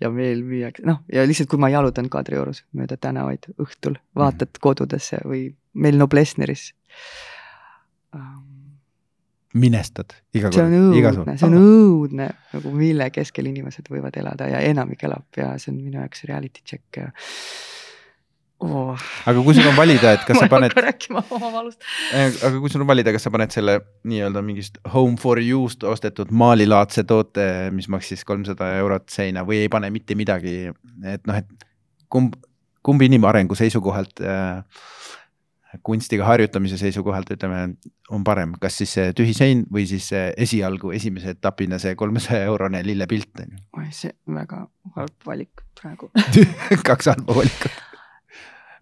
ja meil müüakse, noh ja lihtsalt, kui ma jalutan Kadriorus mööda tänavaid õhtul, vaatad kodudesse või meil Noblessneris. minestad iga kord, iga õudne, see on õudne nagu mille keskel inimesed võivad elada ja enamik elab ja see on minu jaoks reality check ja oh.. aga kui sul on valida, et kas ma sa ei paned hakka, rääkima oma valust. aga kui sul on valida, kas sa paned selle nii-öelda mingist home for you'st ostetud maalilaadse toote, mis maksis kolmsada eurot seina või ei pane mitte midagi, et noh, et kumb, kumb inimarengu seisukohalt äh, kunstiga harjutamise seisukohalt ütleme, on parem, kas siis see tühi sein või siis see esialgu esimese etapina see kolmesaja eurone lillepilt on ju. oi, see on väga halb valik praegu. (laughs) kaks halba valikut.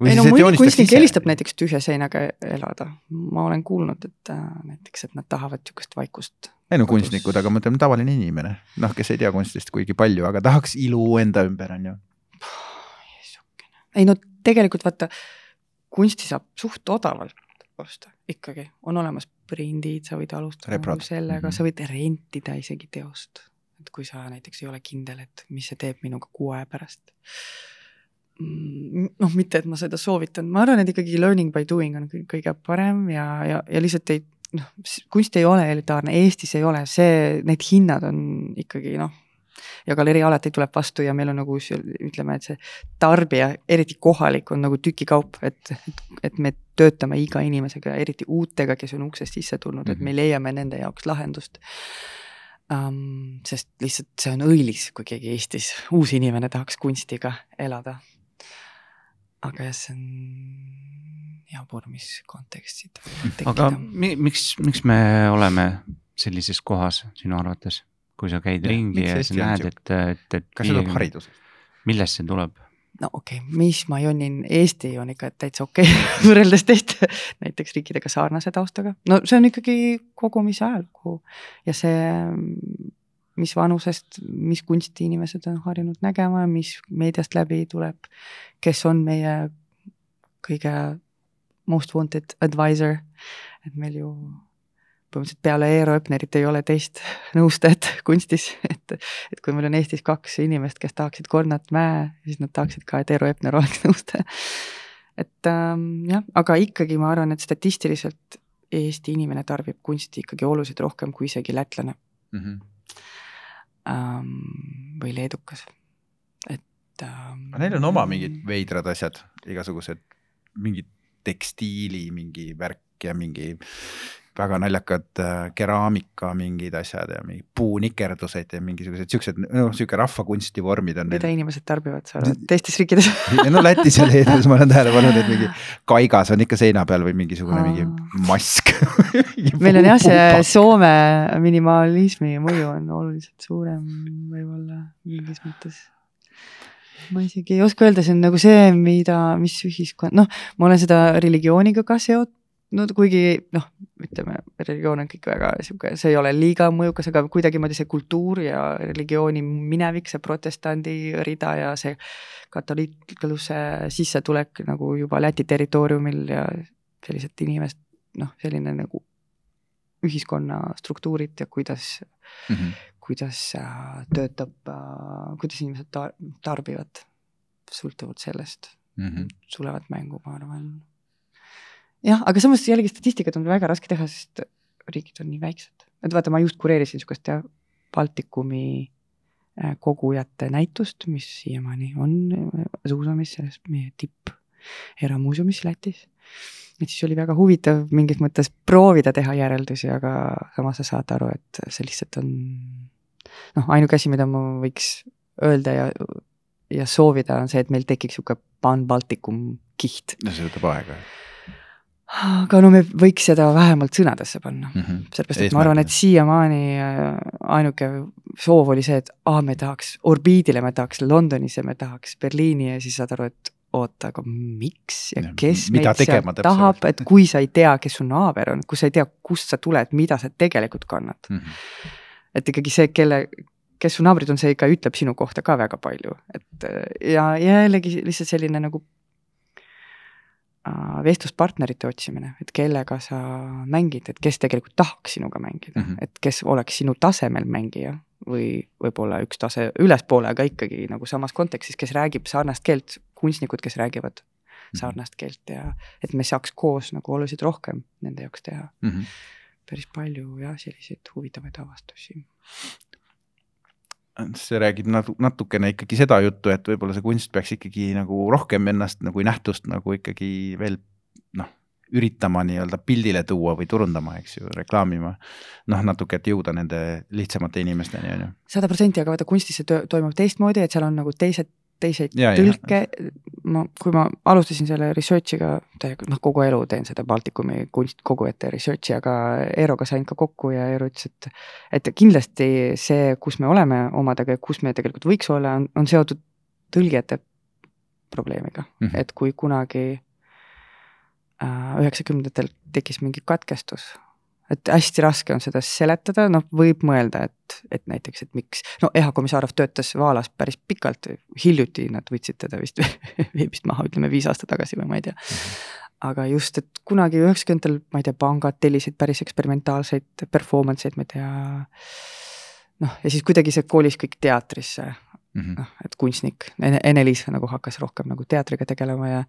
Ei no mõni kunstnik eelistab näiteks tühja seinaga elada, ma olen kuulnud, et äh, näiteks, et nad tahavad niisugust vaikust. ei no kunstnikud, aga ma ütlen tavaline inimene, noh, kes ei tea kunstist kuigi palju, aga tahaks ilu enda ümber on ju. ei no tegelikult vaata, kunsti saab suht odavalt osta ikkagi, on olemas prindid, sa võid alustada Reprod. nagu sellega, Mhm. sa võid rentida isegi teost. et kui sa näiteks ei ole kindel, et mis see teeb minuga kuu aja pärast. noh, mitte, et ma seda soovitan, ma arvan, et ikkagi learning by doing on kõ- kõige parem ja, ja, ja lihtsalt ei noh, kunst ei ole elitaarne, Eestis ei ole see, need hinnad on ikkagi noh, ja galerii alati tuleb vastu ja meil on nagu ütleme, et see tarbija, eriti kohalik, on nagu tükikaup, et, et, et me töötame iga inimesega, eriti uutega, kes on uksest sisse tulnud, et me leiame nende jaoks lahendust um,. sest lihtsalt see on õilis, kui keegi Eestis, uus inimene tahaks kunstiga elada. Aga jah, see on jabur, mis kontekstid aga mi, miks, miks me oleme sellises kohas sinu arvates, kui sa käid Jah, ringi ja sa on näed, et, et, et. kas see tuleb? haridusest? millest see tuleb? no okei okay,, mis ma jonin, Eesti on ikka täitsa okei okay, (laughs) võrreldes teiste (laughs) näiteks riikidega sarnase taustaga. no see on ikkagi kogumise ajalugu ja see, mis vanusest, mis kunsti inimesed on harjunud nägema, mis meediast läbi tuleb, kes on meie kõige most wanted advisor, et meil ju põhimõtteliselt peale Eero Öpnerit ei ole teist nõustajat kunstis, et et kui meil on Eestis kaks inimest, kes tahaksid Kornat Mäe, siis nad tahaksid ka, et Eero Epner oleks nõustaja. et ähm, jah, aga ikkagi ma arvan, et statistiliselt Eesti inimene tarbib kunsti ikkagi oluliselt rohkem kui isegi lätlane mm. -hmm. Ähm, või leedukas, et ähm,. aga neil on oma mingid veidrad asjad, igasugused mingid tekstiili mingi värk ja mingi väga naljakad äh, keraamika mingid asjad ja mingi puunikerdused ja mingisugused siuksed, noh, sihuke rahvakunsti vormid on mida neil. inimesed tarbivad, sa arvad, teistes riikides (laughs) no Lätis ja Leedus ma olen tähele pannud, et mingi (laughs) kaigas on ikka seina peal või mingisugune Aa. mingi mask (laughs) meil on jah, see Soome minimalismi mõju on oluliselt suurem võib-olla mingis mõttes. ma isegi ei oska öelda, see on nagu see, mida, mis ühiskond, noh, ma olen seda religiooniga ka seotanud, kuigi noh, ütleme, religioon on kõik väga sihuke, see ei ole liiga mõjukas, aga kuidagimoodi see kultuur ja religiooni minevik, see protestandi rida ja see katoliikluse sissetulek nagu juba Läti territooriumil ja sellised inimesed, noh, selline nagu ühiskonna struktuurid ja kuidas mm. -hmm. kuidas äh, töötab, kuidas inimesed tar tarbivad, sõltuvalt sellest Mm -hmm. tulevad mängu, ma arvan. Jah, aga samas jällegi statistikat on väga raske teha, sest riigid on nii väiksed, et vaata, ma just kureerisin niisugust Baltikumi äh, kogujate näitust, mis siiamaani on Zuusamis, selles meie tipp eramuuseumis Lätis. et siis oli väga huvitav mingis mõttes proovida teha järeldusi, aga samas sa saad aru, et see lihtsalt on noh, ainuke asi, mida ma võiks öelda ja, ja soovida, on see, et meil tekiks niisugune Pan-Baltikum kiht. no see võtab aega aga no me võiks seda vähemalt sõnadesse panna mm. -hmm. sellepärast, et ma arvan, et siiamaani äh, ainuke soov oli see, et aa, me tahaks orbiidile, me tahaks Londonisse, me tahaks Berliini ja siis saad aru, et oota, aga miks ja Ja kes meid sealt täpselt? tahab, et kui sa ei tea, kes su naaber on, kui sa ei tea, kust sa tuled, mida sa tegelikult kannad. Mm -hmm. et ikkagi see, kelle, kes su naabrid on, see ikka ütleb sinu kohta ka väga palju, et äh, ja jällegi lihtsalt selline nagu vestluspartnerite otsimine, et kellega sa mängid, et kes tegelikult tahaks sinuga mängida mm. -hmm. et kes oleks sinu tasemel mängija või võib-olla üks tase ülespoole, aga ikkagi nagu samas kontekstis, kes räägib sarnast keelt, kunstnikud, kes räägivad Mhm. sarnast keelt ja et me saaks koos nagu oluliselt rohkem nende jaoks teha. Mm -hmm. päris palju jah, selliseid huvitavaid avastusi. See räägib natu- natukene ikkagi seda juttu, et võib-olla see kunst peaks ikkagi nagu rohkem ennast nagu nähtust nagu ikkagi veel noh, üritama nii-öelda pildile tuua või turundama, eks ju, reklaamima. noh, natuke, et jõuda nende lihtsamate inimesteni, on ju. sada protsenti, aga vaata kunstis see töö toimub teistmoodi, et seal on nagu teised, ja. tõlke. ma, kui ma alustasin selle research'iga, täiega noh, kogu elu teen seda Baltikumi kunstkogujate research'i, aga Eeroga sain ka kokku ja Eero ütles, et et kindlasti see, kus me oleme omadega ja kus me tegelikult võiks olla, on, on seotud tõlgijate probleemiga mm. -hmm. et kui kunagi äh, üheksakümnendatel tekkis mingi katkestus, et hästi raske on seda seletada, noh, võib mõelda, et, et näiteks, et miks, no Eha Komissarov töötas Vaalas päris pikalt, hiljuti nad võtsid teda vist (laughs) veebist maha, ütleme viis aastat tagasi või ma ei tea. aga just, et kunagi üheksakümnendatel, ma ei tea, pangad tellisid päris eksperimentaalseid performance eid, ma ei tea. noh, ja siis kuidagi see kolis kõik teatrisse, -hmm. noh, et kunstnik, Ene-Liis nagu hakkas rohkem nagu teatriga tegelema ja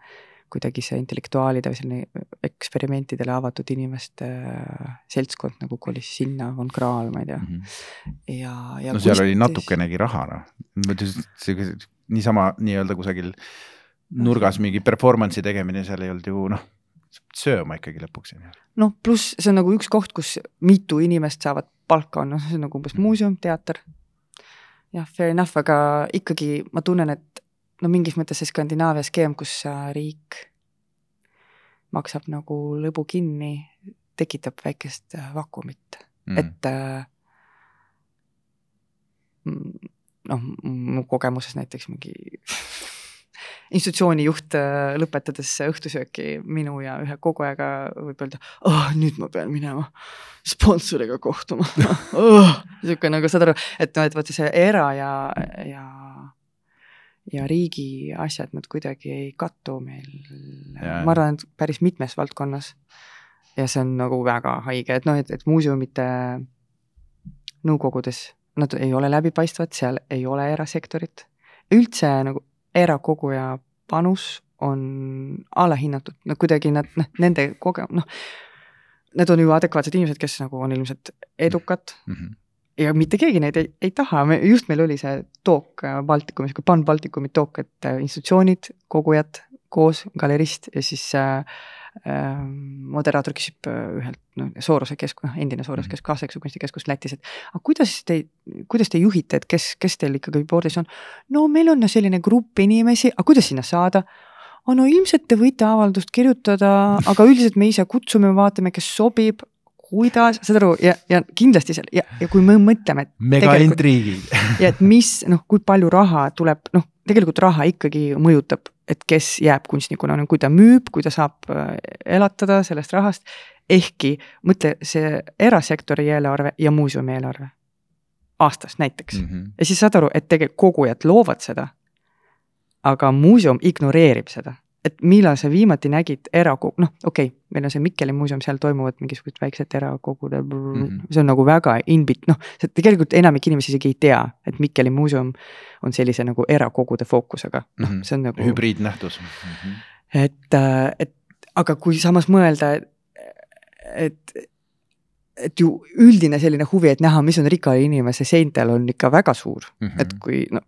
kuidagi see intellektuaalide või selline eksperimentidele avatud inimeste äh, seltskond nagu kolis sinna, von Kraal, ma ei tea. ja, ja Mhm. no seal oli kunstis- natukenegi raha, noh. niisama nii-öelda kusagil nurgas mingi performance'i tegemine, seal ei olnud ju noh, sööma ikkagi lõpuks, on noh, pluss see on nagu üks koht, kus mitu inimest saavad palka, noh, see on nagu umbes muuseum, teater. jah, fair enough, aga ikkagi ma tunnen, et no mingis mõttes see Skandinaavia skeem, kus riik maksab nagu lõbu kinni, tekitab väikest äh, vakumit Mm. et äh, mm, noh, mu kogemuses näiteks mingi (laughs) institutsiooni juht äh, lõpetades õhtusööki minu ja ühe kogujaga võib öelda oh,, nüüd ma pean minema sponsoriga kohtuma (laughs) oh, niisugune nagu saad aru, et noh, et vaata see era ja, ja ja riigi asjad, nad kuidagi ei kattu meil, ma arvan, et päris mitmes valdkonnas. ja see on nagu väga haige, et noh, et, et muuseumite nõukogudes, nad ei ole läbipaistvad, seal ei ole erasektorit. üldse nagu erakoguja panus on alahinnatud, no kuidagi nad, noh, nende koge-, noh. Need on ju adekvaatsed inimesed, kes nagu on ilmselt edukad mm. -hmm. Ja mitte keegi neid ei, ei taha, me just meil oli see talk äh, Baltikumis, Pan Baltikumi talk, et äh, institutsioonid, kogujad koos, galerist ja siis äh, äh, moderaator küsib ühelt noh, Soorose kesk-, noh endine Soorose Mhm. kesk-, kaasaegse kunstikeskus Lätis, et aga kuidas te, kuidas te juhite, et kes, kes teil ikkagi board'is on? no meil on selline grupp inimesi, aga kuidas sinna saada? no ilmselt te võite avaldust kirjutada, aga üldiselt me ise kutsume, vaatame, kes sobib, kuidas, saad aru, ja, ja kindlasti seal ja, ja kui me mõtleme, et mega intriigid (laughs) ja et mis noh, kui palju raha tuleb, noh, tegelikult raha ikkagi mõjutab, et kes jääb kunstnikuna, no kui ta müüb, kui ta saab äh, elatada sellest rahast. ehkki mõtle see erasektori eelarve ja muuseumi eelarve aastas näiteks mm. -hmm. ja siis saad aru, et tegelikult kogujad loovad seda. aga muuseum ignoreerib seda, et millal sa viimati nägid erakogu, noh, okei okay,, meil on see Mikkeli muuseum, seal toimuvad mingisugused väiksed erakogude mm, Mhm. -hmm. see on nagu väga inbit-, noh, tegelikult enamik inimesi isegi ei tea, et Mikkeli muuseum on sellise nagu erakogude fookusega, noh, see on nagu. hübriidnähtus mm. -hmm. et, et aga kui samas mõelda, et, et ju üldine selline huvi, et näha, mis on rikka inimese seintel, on ikka väga suur mm, Mhm. -hmm. et kui no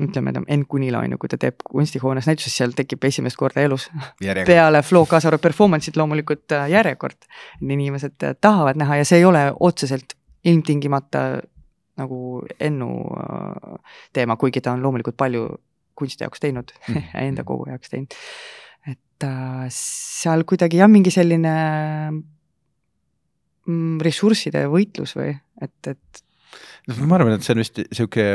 ütleme, ta Enn on ju, kui ta teeb kunstihoones näituses, seal tekib esimest korda elus järjekord. peale Flo kaasa arvatud performance'id loomulikult äh, järjekord. inimesed äh, tahavad näha ja see ei ole otseselt ilmtingimata nagu Ennu äh, teema, kuigi ta on loomulikult palju kunsti jaoks teinud (laughs) Mhm. enda kogu jaoks teinud. et seal kuidagi jah, mingi selline mm, ressursside võitlus või et, et noh, ma arvan, et see on vist sihuke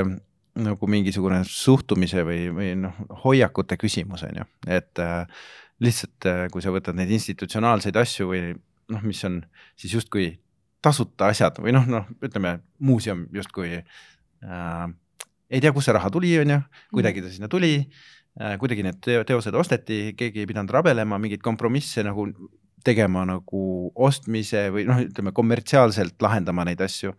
nagu mingisugune suhtumise või, või noh, hoiakute küsimus on ju, et äh, lihtsalt äh, kui sa võtad neid institutsionaalseid asju või noh, mis on siis justkui tasuta asjad või noh, noh, ütleme muuseum justkui äh, ei tea, kust see raha tuli, on ju, kuidagi ta sinna tuli. Äh,, kuidagi need teo- teosed osteti, keegi ei pidanud rabelema, mingeid kompromisse nagu tegema nagu ostmise või noh, ütleme kommertsiaalselt lahendama neid asju.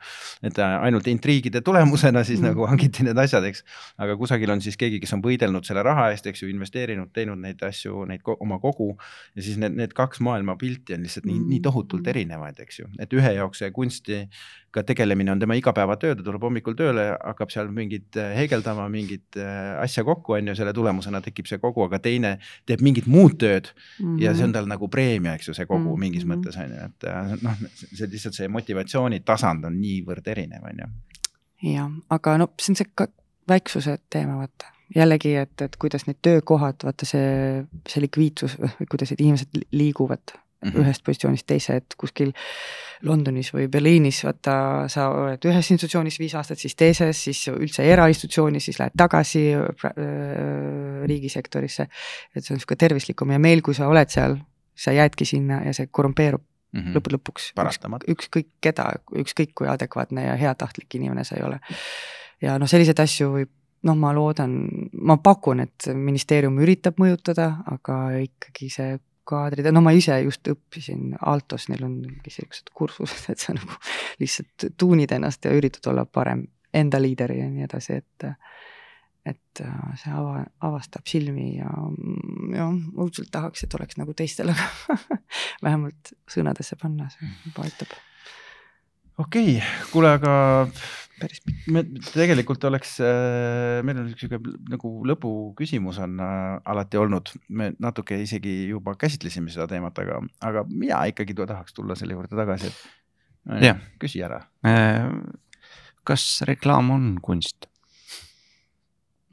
et ainult intriigide tulemusena siis mm. Mm. nagu hangiti need asjad, eks. aga kusagil on siis keegi, kes on võidelnud selle raha eest, eks ju, investeerinud, teinud neid asju, neid ko oma kogu. ja siis need, need kaks maailmapilti on lihtsalt nii, nii tohutult erinevad, eks ju, et ühe jaoks see kunstiga tegelemine on tema igapäevatöö, ta tuleb hommikul tööle, hakkab seal mingit äh, heegeldama, mingit äh, asja kokku, on ju, selle tulemusena tekib see kogu, aga teine teeb mingit muud tööd mm -hmm. ja see on tal nagu preemia, eks ju, see kogu mm -hmm. mingis Mhm. mõttes on ju, et äh, noh, see lihtsalt see motivatsiooni tasand on niivõrd erinev, on ju. jah, aga no see on see ka väiksuse teema, vaata jällegi, et, et kuidas need töökohad, vaata see, see likviidsus kuidas need inimesed li- liiguvad mm -hmm. ühest positsioonist teise, et kuskil Londonis või Berliinis, vaata, sa oled ühes institutsioonis viis aastat, siis teises, siis üldse erainstitutsioonis, siis lähed tagasi äh, riigisektorisse. et see on niisugune tervislikum ja meil, kui sa oled seal, sa jäädki sinna ja see korrumpeerub mm -hmm. lõppude lõpuks. Ükskõik keda, ükskõik kui adekvaatne ja heatahtlik inimene sa ei ole. ja noh, selliseid asju võib, noh, ma loodan, ma pakun, et ministeerium üritab mõjutada, aga ikkagi see kaadrid, no ma ise just õppisin Altos, neil on mingi siuksed kursused, et sa nagu lihtsalt tuunid ennast ja üritad olla parem enda liider ja nii edasi, et et äh, see ava, avastab silmi ja, ja õudselt tahaks, et oleks nagu teistel, aga (laughs) vähemalt sõnadesse panna, see juba aitab okei okay,, kuule, aga päris me tegelikult oleks, meil on üks sihuke nagu lõpuküsimus on äh, alati olnud, me natuke isegi juba käsitlesime seda teemat, aga, aga mina ikkagi tahaks tulla selle juurde tagasi, et Jah. küsi ära. Äh, kas reklaam on kunst?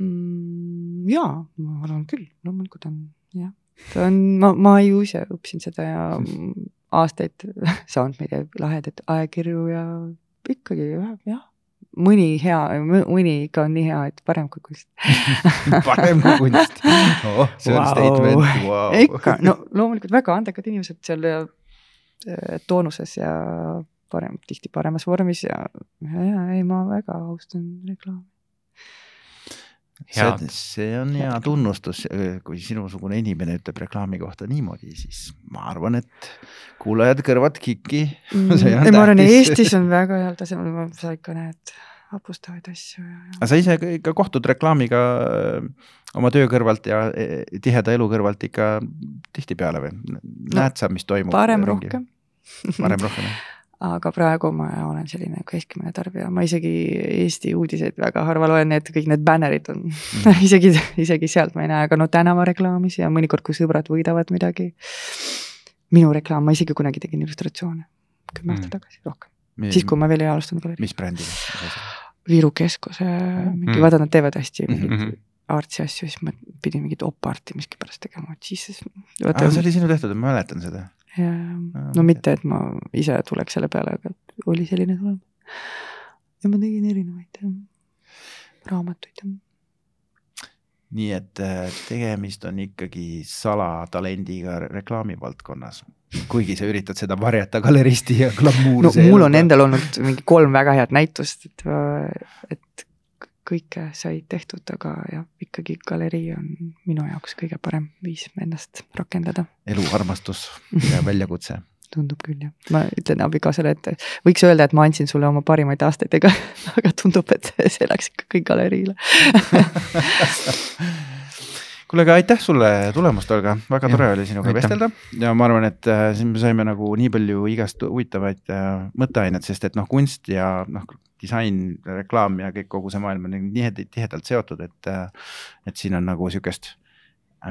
Mm,. jaa, ma arvan küll, loomulikult on jah, ta on, ma, ma ju ise õppisin seda ja (laughs) aastaid (laughs) saanud, ma ei tea, lahedaid ajakirju ja ikkagi jah, jah mõni hea, mõni ikka on nii hea, et parem kui kunst (laughs) parem kui kunst oh,. see on Vau. statement wow. ikka, no loomulikult väga andekad inimesed seal ja äh, toonuses ja parem, tihti paremas vormis ja, ja, ja ei, ma väga austan reklaami. See, see on hea tunnustus, kui sinusugune inimene ütleb reklaami kohta niimoodi, siis ma arvan, et kuulajad kõrvad kikki. (laughs) On ei, ma arvan. Eestis on väga heal tasemel, sa ikka näed hapustavaid asju ja, ja. aga sa ise ka- ikka kohtud reklaamiga öö, oma töö kõrvalt ja e, tiheda elu kõrvalt ikka tihtipeale või? näed sa, mis toimub? parem rohkem parem rohkem jah? (laughs) aga praegu ma olen selline keskmine tarbija, ma isegi Eesti uudiseid väga harva loen, need kõik need bännerid on mm. (laughs) isegi, isegi sealt ma ei näe, aga no tänavareklaamis ja mõnikord, kui sõbrad võidavad midagi. minu reklaam, ma isegi kunagi tegin illustratsioone kümme aastat Mm. tagasi rohkem, siis kui ma veel ei alustanud galerii. mis brändile? Viru keskuse mingi Mm. vaata, nad teevad hästi Mhm, mingeid mhm. artsi asju, siis ma pidin mingit op-arti miskipärast tegema, et siis see oli sinu tehtud, ma mäletan seda. Ja, no mitte, et ma ise tuleks selle peale, aga oli selline tulemus. ja ma tegin erinevaid raamatuid nii et äh, tegemist on ikkagi salatalendiga reklaamivaldkonnas, kuigi sa üritad seda varjata galeristi ja no glamuurse mul on endal olnud mingi kolm väga head näitust, et, et kõike sai tehtud, aga jah, ikkagi galerii on minu jaoks kõige parem viis ennast rakendada. elu, armastus ja (laughs) väljakutse. tundub küll jah, ma ütlen abikaasale, et võiks öelda, et ma andsin sulle oma parimaid aastaid, aga, (laughs) aga tundub, et see läks ikka kõik galeriile (laughs) kuule, aga aitäh sulle tulemast, Olga, väga tore oli sinuga vestelda. Ja ma arvan, et äh, siin me saime nagu nii palju igast huvitavaid äh, mõtteainet, sest et noh, kunst ja noh, disain, reklaam ja kõik kogu see maailm on nii tihedalt, seotud, et, äh, et siin on nagu sihukest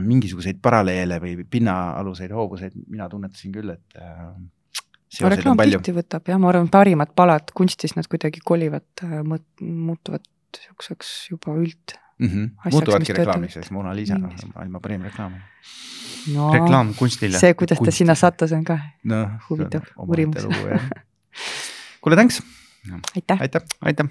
mingisuguseid paralleele või pinnaaluseid hoovuseid, mina tunnetasin küll, et reklaam tihti võtab jah, ma arvan, parimad palad kunstis, nad kuidagi kolivad, muutuvad sihukeseks juba üld. Mm. -hmm. muutuvadki reklaamiks, eks Mona Lisa, noh, Mingis- maailma parim reklaam. no reklaam kunstile. see, kuidas ta kunsti. sinna sattus, on ka noh, Huvitav uurimus. kuule, thanks, aitäh. aitäh. aitäh.